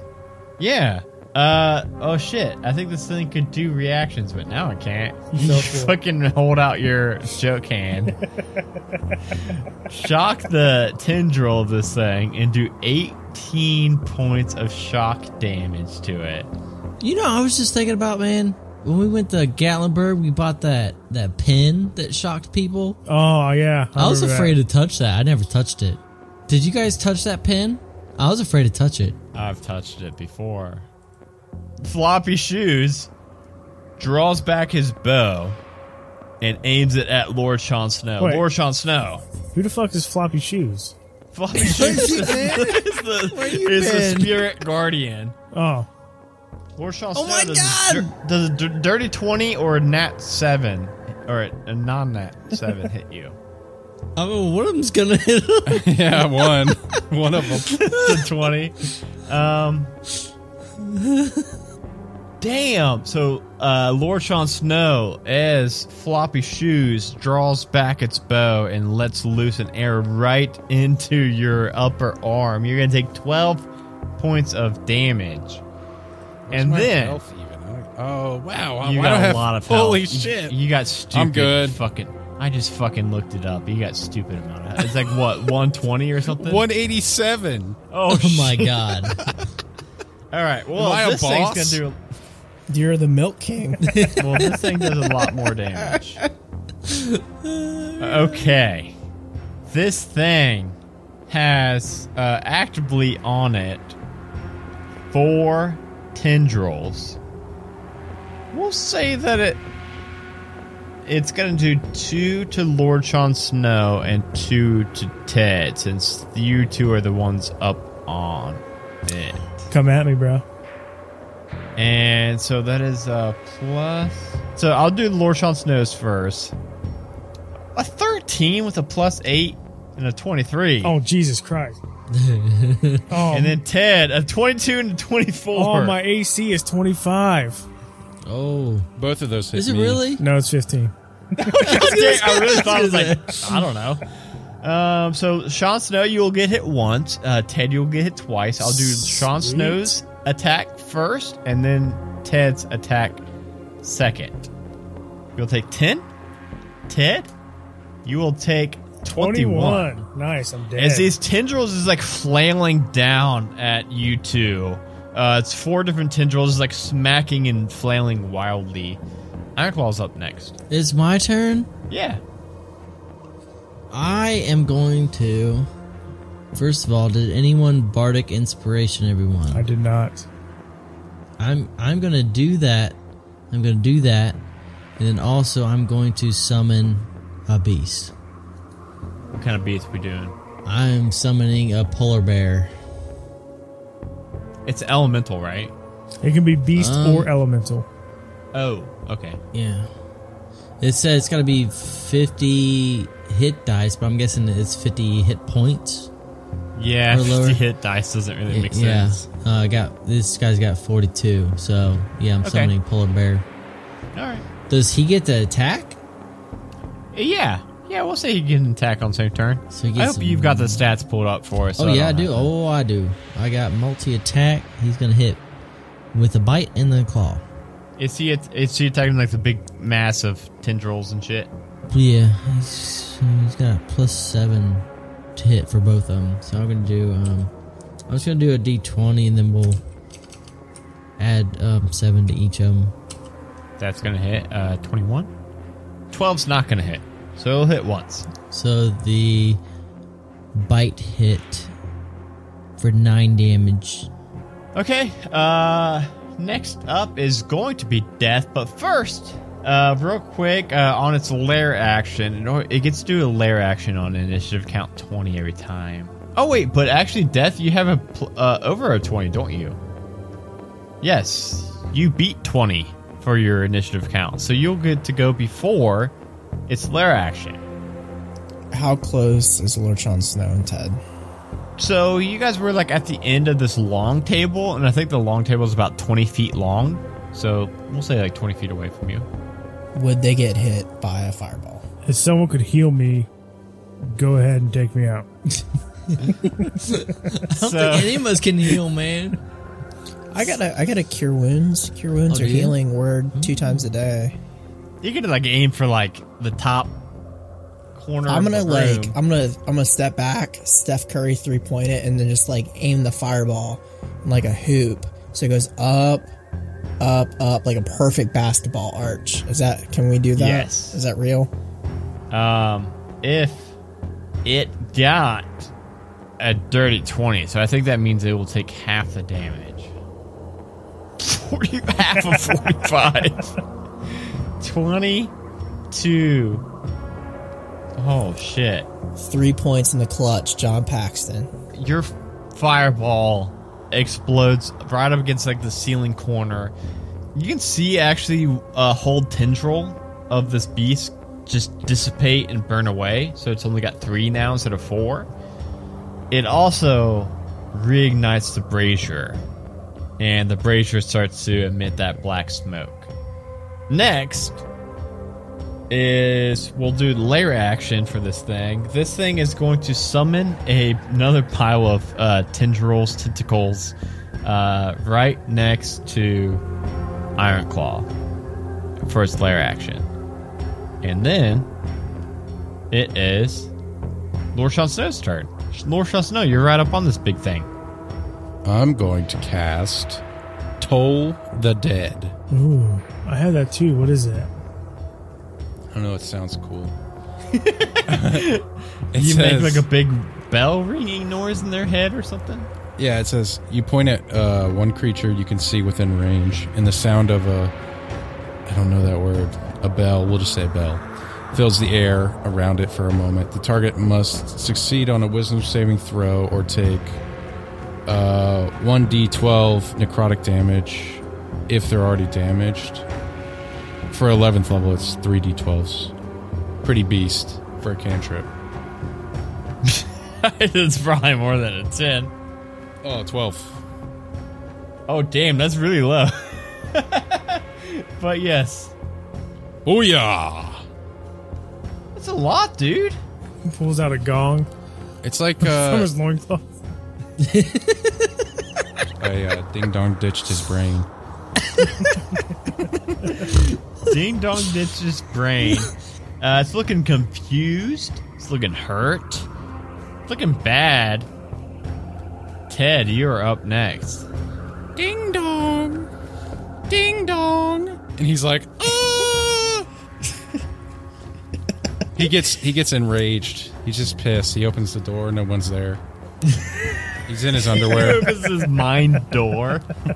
Yeah. Uh, oh shit. I think this thing could do reactions, but now it can't. [LAUGHS] You Go for it. fucking hold out your joke hand. [LAUGHS] shock the tendril of this thing and do 18 points of shock damage to it. You know, I was just thinking about man. When we went to Gatlinburg, we bought that that pin that shocked people. Oh yeah, I, was remember afraid to touch that. I never touched it. Did you guys touch that pin? I was afraid to touch it. I've touched it before. Floppy Shoes draws back his bow and aims it at Lord Sean Snow. Wait. Lord Sean Snow. Who the fuck is floppy shoes? Floppy [LAUGHS] Shoes is, the, is the spirit guardian. Oh, Lord Sean Oh Snow my does, God! A, does a dirty 20 or a nat 7 or a, a non nat 7 hit you? [LAUGHS] I mean, one of them's gonna hit [LAUGHS] him. yeah, one. one of them. [LAUGHS] the 20. Um, damn. So, uh, Lord Sean Snow, as Floppy Shoes draws back its bow and lets loose an arrow right into your upper arm, you're going to take 12 points of damage. And then. health even. Oh wow! I, You I got don't a have, lot of Holy health. You- shit! You, got stupid. I'm good. Fucking. I just fucking looked it up. You got stupid amount of. It's like what [LAUGHS] 120 or something. One eighty-seven. Oh, Oh my god! [LAUGHS] All right. Well, Am I a this boss? thing's gonna do. You're the Milk King. [LAUGHS] Well, this thing does a lot more damage. Okay. This thing has uh, actively on it four tendrils. We'll say that it it's gonna do two to Lord Sean Snow and two to Ted, since you two are the ones up on it. come at me, bro. And so that is a plus. So I'll do Lord Sean Snow's first. A 13 with a plus 8 and a 23. Oh Jesus Christ! Oh, [LAUGHS] And then Ted, a 22 and a 24. oh, my AC is twenty five. Oh, Both of those hit is it me. really? No, it's fifteen. [LAUGHS] Dang, [LAUGHS] I really thought I was like, I don't know. Um, so Sean Snow, you will get hit once. Uh, Ted, you'll get hit twice. I'll do Sean Sweet. Snow's attack first, and then Ted's attack second. You'll take 10. Ted, you will take 21. 21. Nice. I'm dead. As these tendrils is like flailing down at you two. Uh, it's four different tendrils like smacking and flailing wildly. Ironclaw's up next. It's my turn. Yeah. I am going to. First of all, did anyone bardic inspiration everyone? I did not. I'm I'm gonna do that. I'm gonna do that, and then also I'm going to summon a beast. What kind of beats we doing? I'm summoning a polar bear. It's elemental, right? It can be beast Um, or elemental. Oh, okay. Yeah. It says it's gotta be 50 hit dice, but I'm guessing it's 50 hit points. Yeah, Or 50 hit dice doesn't really make yeah. sense. Uh, I got this guy's got 42, so yeah, I'm Okay. summoning polar bear. All right. Does he get to attack? Yeah. Yeah, we'll say he an attack on the same turn. So he I hope you've got the stats pulled up for us. so oh yeah, I don't do. Oh, I do. I got multi attack. He's gonna hit with a bite and the claw. Is he, is he attacking like the big mass of tendrils and shit? Yeah, he's, he's got plus a seven to hit for both of them. So I'm gonna do. Um, I'm just gonna do a d20 and then we'll add um, seven to each of them. That's going to hit uh, 21. 12's not going to hit. So it'll hit once. So the bite hit for nine damage. Okay. Uh, next up is going to be death, but first, uh, real quick, uh, on its lair action, it gets to do a lair action on initiative count 20 every time. Oh wait, but actually, death, you have a pl- uh, over a 20, don't you? Yes, you beat 20 for your initiative count, so you'll get to go before its lair action. How close is Lord Sean Snow and Ted? So you guys were like at the end of this long table, and I think the long table is about 20 feet long. So we'll say like 20 feet away from you. Would they get hit by a fireball? If someone could heal me, go ahead and take me out. [LAUGHS] I don't so think Any of us can heal, man. I gotta, I gotta cure wounds. Cure wounds Oh, are do you? healing word hmm. two times a day. You could like aim for like the top corner. I'm gonna like, room. I'm gonna, I'm gonna step back, Steph Curry three point it, and then just like aim the fireball like a hoop, so it goes up, up, up, like a perfect basketball arch. Is that? Can we do that? Yes. Is that real? Um, if it got a dirty 20, so I think that means it will take half the damage. [LAUGHS] 40, half of 45. [LAUGHS] 22. Oh, shit. Three points in the clutch, John Paxson. Your fireball explodes right up against like the ceiling corner. You can see actually a whole tendril of this beast just dissipate and burn away. So it's only got three now instead of four. It also reignites the brazier, and the brazier starts to emit that black smoke. Next is we'll do lair action for this thing. This thing is going to summon a another pile of uh, tendrils, tentacles, uh, right next to Iron Claw for its lair action, and then it is Lord Sean Snow's turn. Lord Sean Snow, you're right up on this big thing. I'm going to cast Toll the Dead. Ooh, I have that too. What is that? I don't know. It sounds cool. [LAUGHS] It you make like a big bell ringing noise in their head or something. Yeah, it says you point at uh, one creature you can see within range, and the sound of a I don't know that word, a bell, we'll just say bell, fills the air around it for a moment. The target must succeed on a wisdom saving throw or take uh, 1d12 necrotic damage if they're already damaged. For 11th level, it's 3d12s. Pretty beast for a cantrip. [LAUGHS] it's probably more than a 10. Oh, 12. Oh, damn, that's really low. [LAUGHS] but yes, Oh, yeah. that's a lot, dude. He pulls out a gong It's like [LAUGHS] from uh, his loincloth. I uh, ding dong ditched his brain. [LAUGHS] Ding Dong Ditch's brain. Uh, it's looking confused. It's looking hurt. It's looking bad. Ted, you're up next. Ding dong, ding dong, and he's like, "Ah!" he gets he gets enraged. He's just pissed. He opens the door. No one's there. [LAUGHS] He's in his underwear, [LAUGHS] Opens his mind door. [LAUGHS]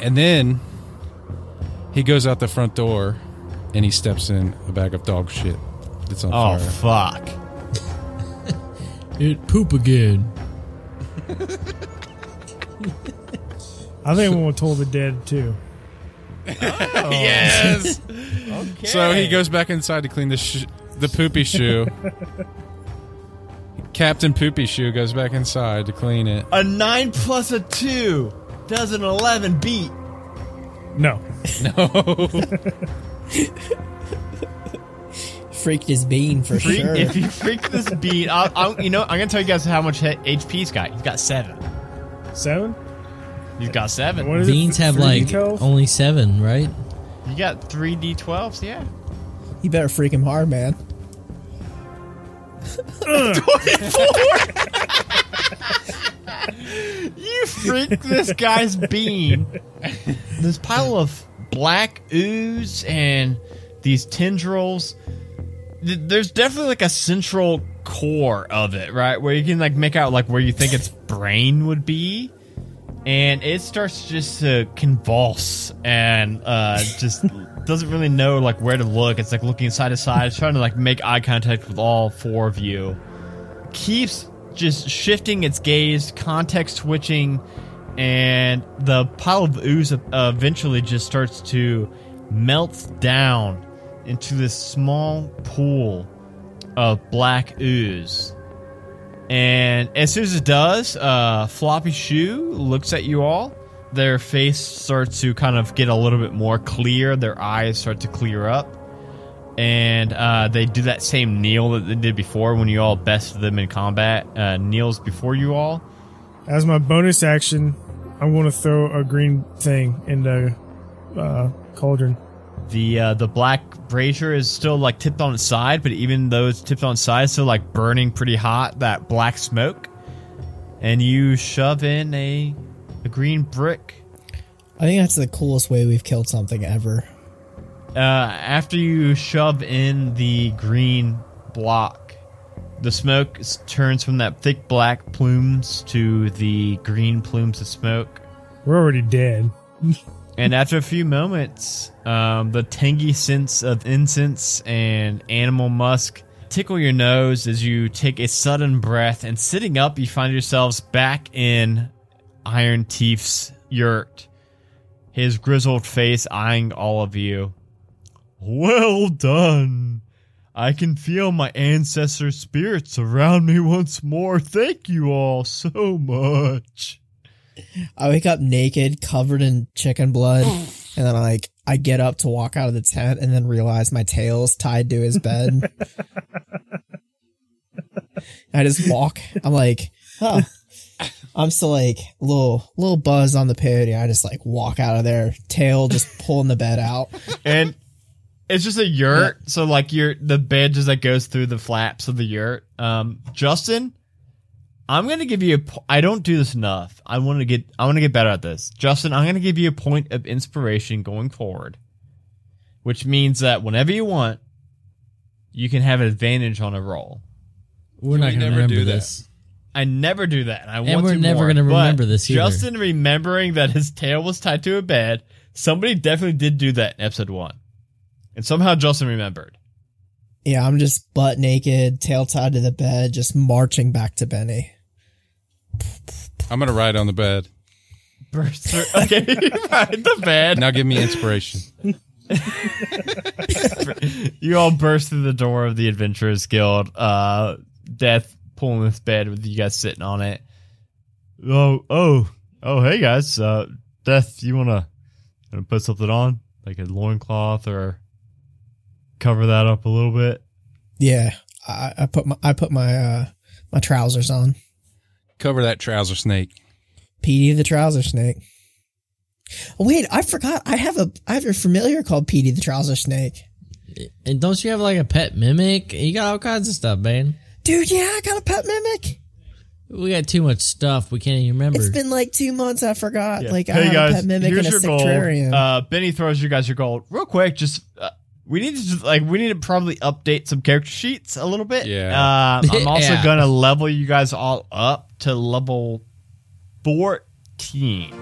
and then he goes out the front door, and he steps in a bag of dog shit that's on Oh, fire. fuck. [LAUGHS] It poop again. I think one toll the dead too. Oh. Yes. Okay. So he goes back inside to clean the sh- the poopy shoe. Captain Poopy Shoe goes back inside to clean it. A 9 plus a 2 does an 11 beat. No. No. [LAUGHS] [LAUGHS] Freaked his bean for Freak, sure. If you freak this beat, I'll, I'll, you know, I'm going to tell you guys how much he- HP he's got. He's got 7. Seven? He's got 7. What is Beans it? have Three like details? only seven, right? You got 3 D12s, yeah. you better freak him hard, man. [LAUGHS] You freak this guy's bean. This pile of black ooze and these tendrils. There's definitely like a central core of it, right? Where you can like make out like where you think its brain would be. And it starts just to convulse and uh, just doesn't really know like where to look. It's like looking side to side. Trying to like make eye contact with all four of you keeps just shifting its gaze, context switching, and the pile of ooze uh, eventually just starts to melt down into this small pool of black ooze. And as soon as it does, uh, Floppy Shoe looks at you all. Their face starts to kind of get a little bit more clear. Their eyes start to clear up and uh, they do that same kneel that they did before when you all bested them in combat. Uh, kneels before you all. As my bonus action, I'm going to throw a green thing in the uh, cauldron. The uh, the black brazier is still like tipped on its side, but even though it's tipped on its side, it's still like burning pretty hot. That black smoke, and you shove in a a green brick. I think that's the coolest way we've killed something ever. Uh, after you shove in the green block, the smoke turns from that thick black plumes to the green plumes of smoke. We're already dead. [LAUGHS] And after a few moments, um, the tangy scents of incense and animal musk tickle your nose as you take a sudden breath. And sitting up, you find yourselves back in Iron Teeth's yurt, his grizzled face eyeing all of you. Well done. I can feel my ancestor spirits around me once more. Thank you all so much. I wake up naked, covered in chicken blood, and then I like I get up to walk out of the tent, and then realize my tail's tied to his bed. [LAUGHS] I just walk. I'm like, huh. I'm still like little little buzz on the peyote. I just like walk out of there, tail just [LAUGHS] pulling the bed out. and it's just a yurt so like your the bed just like goes through the flaps of the yurt um justin i'm gonna give you a. I don't do this enough i want to get i want to get better at this justin i'm gonna give you a point of inspiration going forward which means that whenever you want you can have an advantage on a roll We're not We going to never remember do that. this. I never do that. and I want we're to never gonna but remember this either. Justin remembering that his tail was tied to a bed. Somebody definitely did do that in episode one, and somehow Justin remembered. Yeah, I'm just butt naked, tail tied to the bed, just marching back to Benny. I'm gonna ride on the bed. Burst through. Okay, [LAUGHS] right the bed. Now give me inspiration. [LAUGHS] you all burst through the door of the Adventurers Guild. Uh, Death pulling this bed with you guys sitting on it. Oh, oh, oh! Hey guys, uh, Death, you wanna, wanna put something on, like a loincloth, or cover that up a little bit? Yeah, I, I put my I put my uh my trousers on. Cover that trouser snake. Petey the trouser snake. Oh, wait, I forgot. I have a I have a familiar called Petey the trouser snake. And don't you have like a pet mimic? You got all kinds of stuff, man. Dude, yeah, I got a pet mimic. We got too much stuff. We can't even remember. It's been like two months. I forgot. Like I hey have guys, a pet mimic here's and a your gold. sectarian. Uh, Benny throws you guys your gold real quick. Just uh, we need to just, like we need to probably update some character sheets a little bit. Yeah. Uh, I'm [LAUGHS] also Yeah. gonna level you guys all up to level fourteen.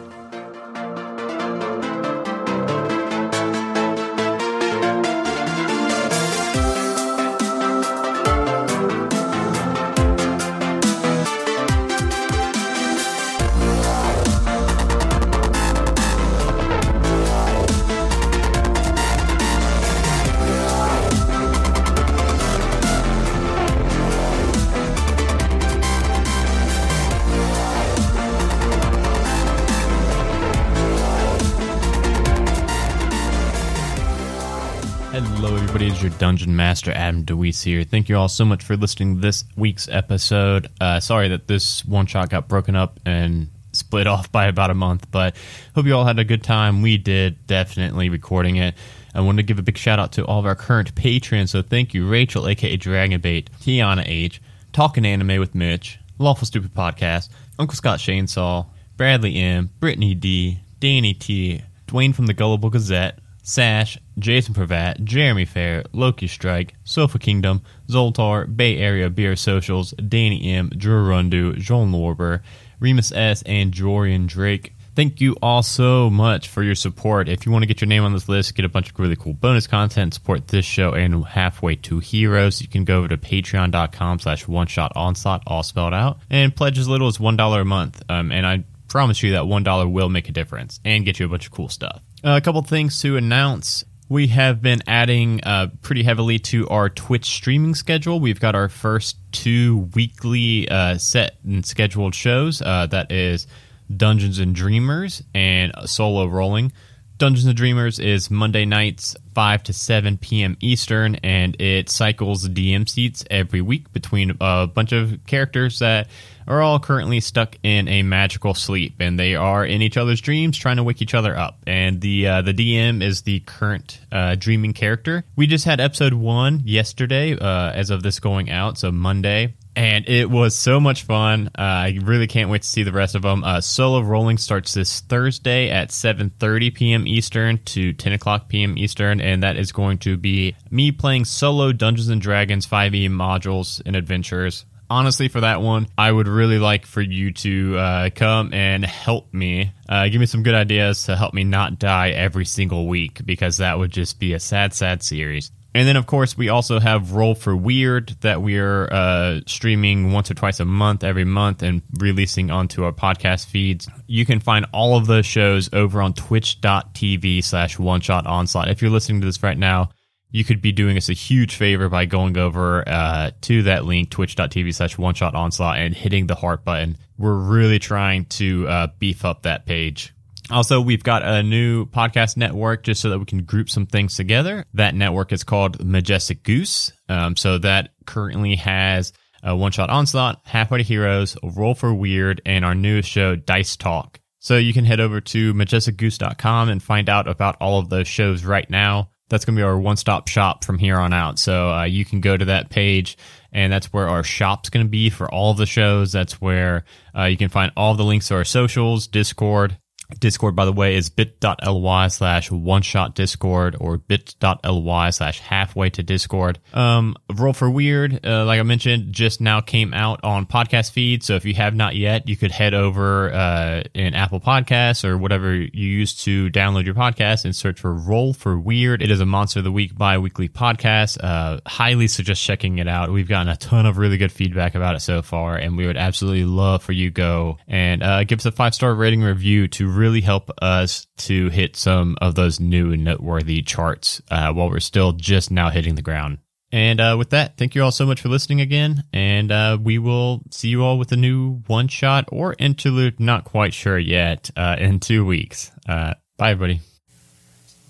Your Dungeon Master, Adam DeWeese here. Thank you all so much for listening to this week's episode. Uh, sorry that this one shot got broken up and split [LAUGHS] off by about a month, but hope you all had a good time. We did, definitely recording it. I want to give a big shout out to all of our current patrons. So thank you, Rachel, aka Dragonbait, Tiana H, Talking Anime with Mitch, Lawful Stupid Podcast, Uncle Scott Chainsaw, Bradley M, Brittany D, Danny T, Dwayne from the Gullible Gazette, Sash, Jason Pravat, Jeremy Fair, Loki Strike, Sofa Kingdom, Zoltar, Bay Area Beer Socials, Danny M, Drew Rundu, Joan Lorber, Remus S, and Jorian Drake. Thank you all so much for your support. If you want to get your name on this list, get a bunch of really cool bonus content, support this show and Halfway to Heroes, you can go over to patreon.com slash one shot onslaught, all spelled out, and pledge as little as $1 a month. Um, and I promise you that $1 will make a difference and get you a bunch of cool stuff. Uh, a couple things to announce. We have been adding uh, pretty heavily to our Twitch streaming schedule. We've got our first two weekly uh, set and scheduled shows. Uh, that is Dungeons and Dreamers and Solo Rolling. Dungeons and Dreamers is Monday nights, 5 to 7 p.m. Eastern, and it cycles DM seats every week between a bunch of characters that are all currently stuck in a magical sleep, and they are in each other's dreams trying to wake each other up. And the uh, the DM is the current uh, dreaming character. We just had episode one yesterday, uh, as of this going out, so Monday and it was so much fun. Uh, I really can't wait to see the rest of them. Uh, Solo Rolling starts this Thursday at 7:30 p.m. Eastern to 10 o'clock p.m. Eastern, and that is going to be me playing solo Dungeons and Dragons 5e modules and adventures. Honestly, for that one, I would really like for you to uh, come and help me. Uh, give me some good ideas to help me not die every single week because that would just be a sad, sad series. And then, of course, we also have Roll for Weird that we are uh, streaming once or twice a month, every month, and releasing onto our podcast feeds. You can find all of those shows over on twitch.tv slash one shot onslaught. If you're listening to this right now, you could be doing us a huge favor by going over uh, to that link, twitch.tv slash one shot onslaught, and hitting the heart button. We're really trying to uh, beef up that page. Also, we've got a new podcast network just so that we can group some things together. That network is called Majestic Goose. Um, so that currently has a one shot onslaught, halfway to heroes, roll for weird, and our newest show, Dice Talk. So you can head over to majesticgoose.com and find out about all of those shows right now. That's going to be our one stop shop from here on out. So uh, you can go to that page, and that's where our shop's going to be for all of the shows. That's where uh, you can find all the links to our socials, Discord, Discord, by the way, is bit.ly slash one shot discord or bit.ly slash halfway to discord. Um, Roll for Weird, uh, like I mentioned, just now came out on podcast feed. So if you have not yet, you could head over uh, in Apple Podcasts or whatever you use to download your podcast and search for Roll for Weird. It is a Monster of the Week bi weekly podcast. Uh, highly suggest checking it out. We've gotten a ton of really good feedback about it so far, and we would absolutely love for you go and uh, give us a five star rating review to really help us to hit some of those new and noteworthy charts uh, while we're still just now hitting the ground. And uh, with that, thank you all so much for listening again. And uh, we will see you all with a new one shot or interlude, not quite sure yet, uh, in two weeks. Uh, bye, everybody.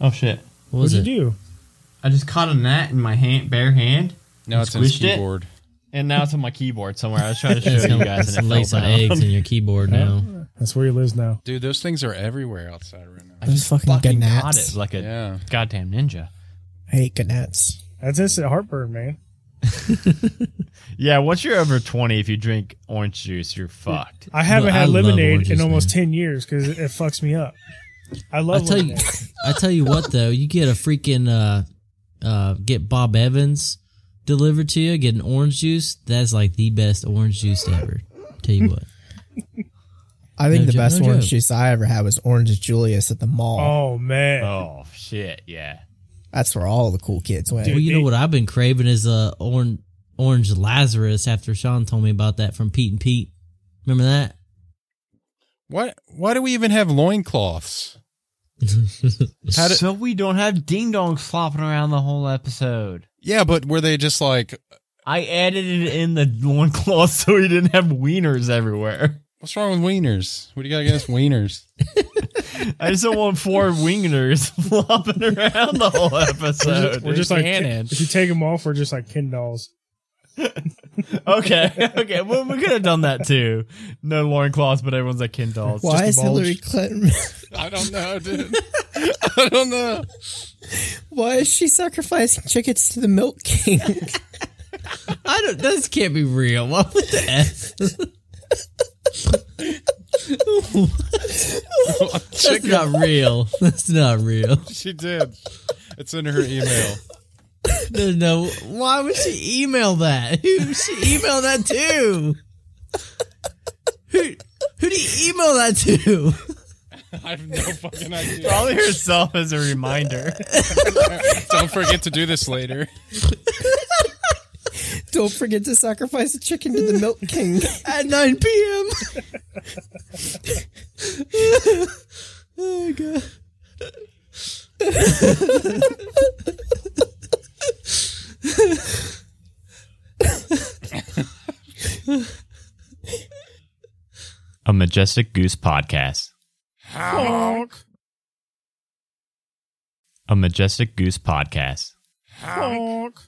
Oh, shit. What was What'd it? you do? I just caught a gnat in my hand, bare hand. No, it's on his Squished it? keyboard. And now it's on my keyboard somewhere. I was trying to [LAUGHS] show you guys, and it lay some eggs in your keyboard now. That's where he lives now. Dude, those things are everywhere outside right now. Those fucking, Fucking got gnats. it like a Yeah. goddamn ninja. I hate gnats. That's instant heartburn, man. [LAUGHS] Yeah, once you're over 20, if you drink orange juice, you're fucked. I haven't But I had love lemonade oranges, in almost man. ten years because it, it fucks me up. I I love tell you, lemonade. I tell you what though, you get a freaking uh, uh, get Bob Evans delivered to you, get an orange juice. That's like the best orange juice ever. Tell you what, [LAUGHS] I think No the joke, best no orange joke. juice I ever had was Orange Julius at the mall. Oh man, Oh, shit, yeah. That's where all the cool kids went. well, you know what I've been craving is uh, orange orange Lazarus. After Sean told me about that from Pete and Pete. Remember that? What? Why do we even have loincloths? [LAUGHS] How so we don't have ding dongs flopping around the whole episode. Yeah, but were they just like, I edited in the [LAUGHS] loincloth so we didn't have wieners everywhere. What's wrong with wieners? What do you got against wieners? [LAUGHS] I just don't want four wieners [LAUGHS] flopping around the whole episode. we're just like canon. if you take them off, we're just like Ken dolls. [LAUGHS] okay, okay. Well, we could have done that too. No loincloths, but everyone's like Ken dolls. Why is just a bulge. Hillary Clinton? I don't know, dude. I don't know. why is she sacrificing chickens to the Milk King? I don't. This can't be real. What was the [LAUGHS] That's not real. That's not real. She did. It's in her email. There's no. Why would she email that? Who would she email that to? Who who do you email that to? I have no fucking idea. Probably herself as a reminder. [LAUGHS] Don't forget to do this later. [LAUGHS] Don't forget to sacrifice a chicken to the Milk King. [LAUGHS] At 9 p.m. oh god. A Majestic Goose Podcast. A Majestic Goose Podcast. Honk.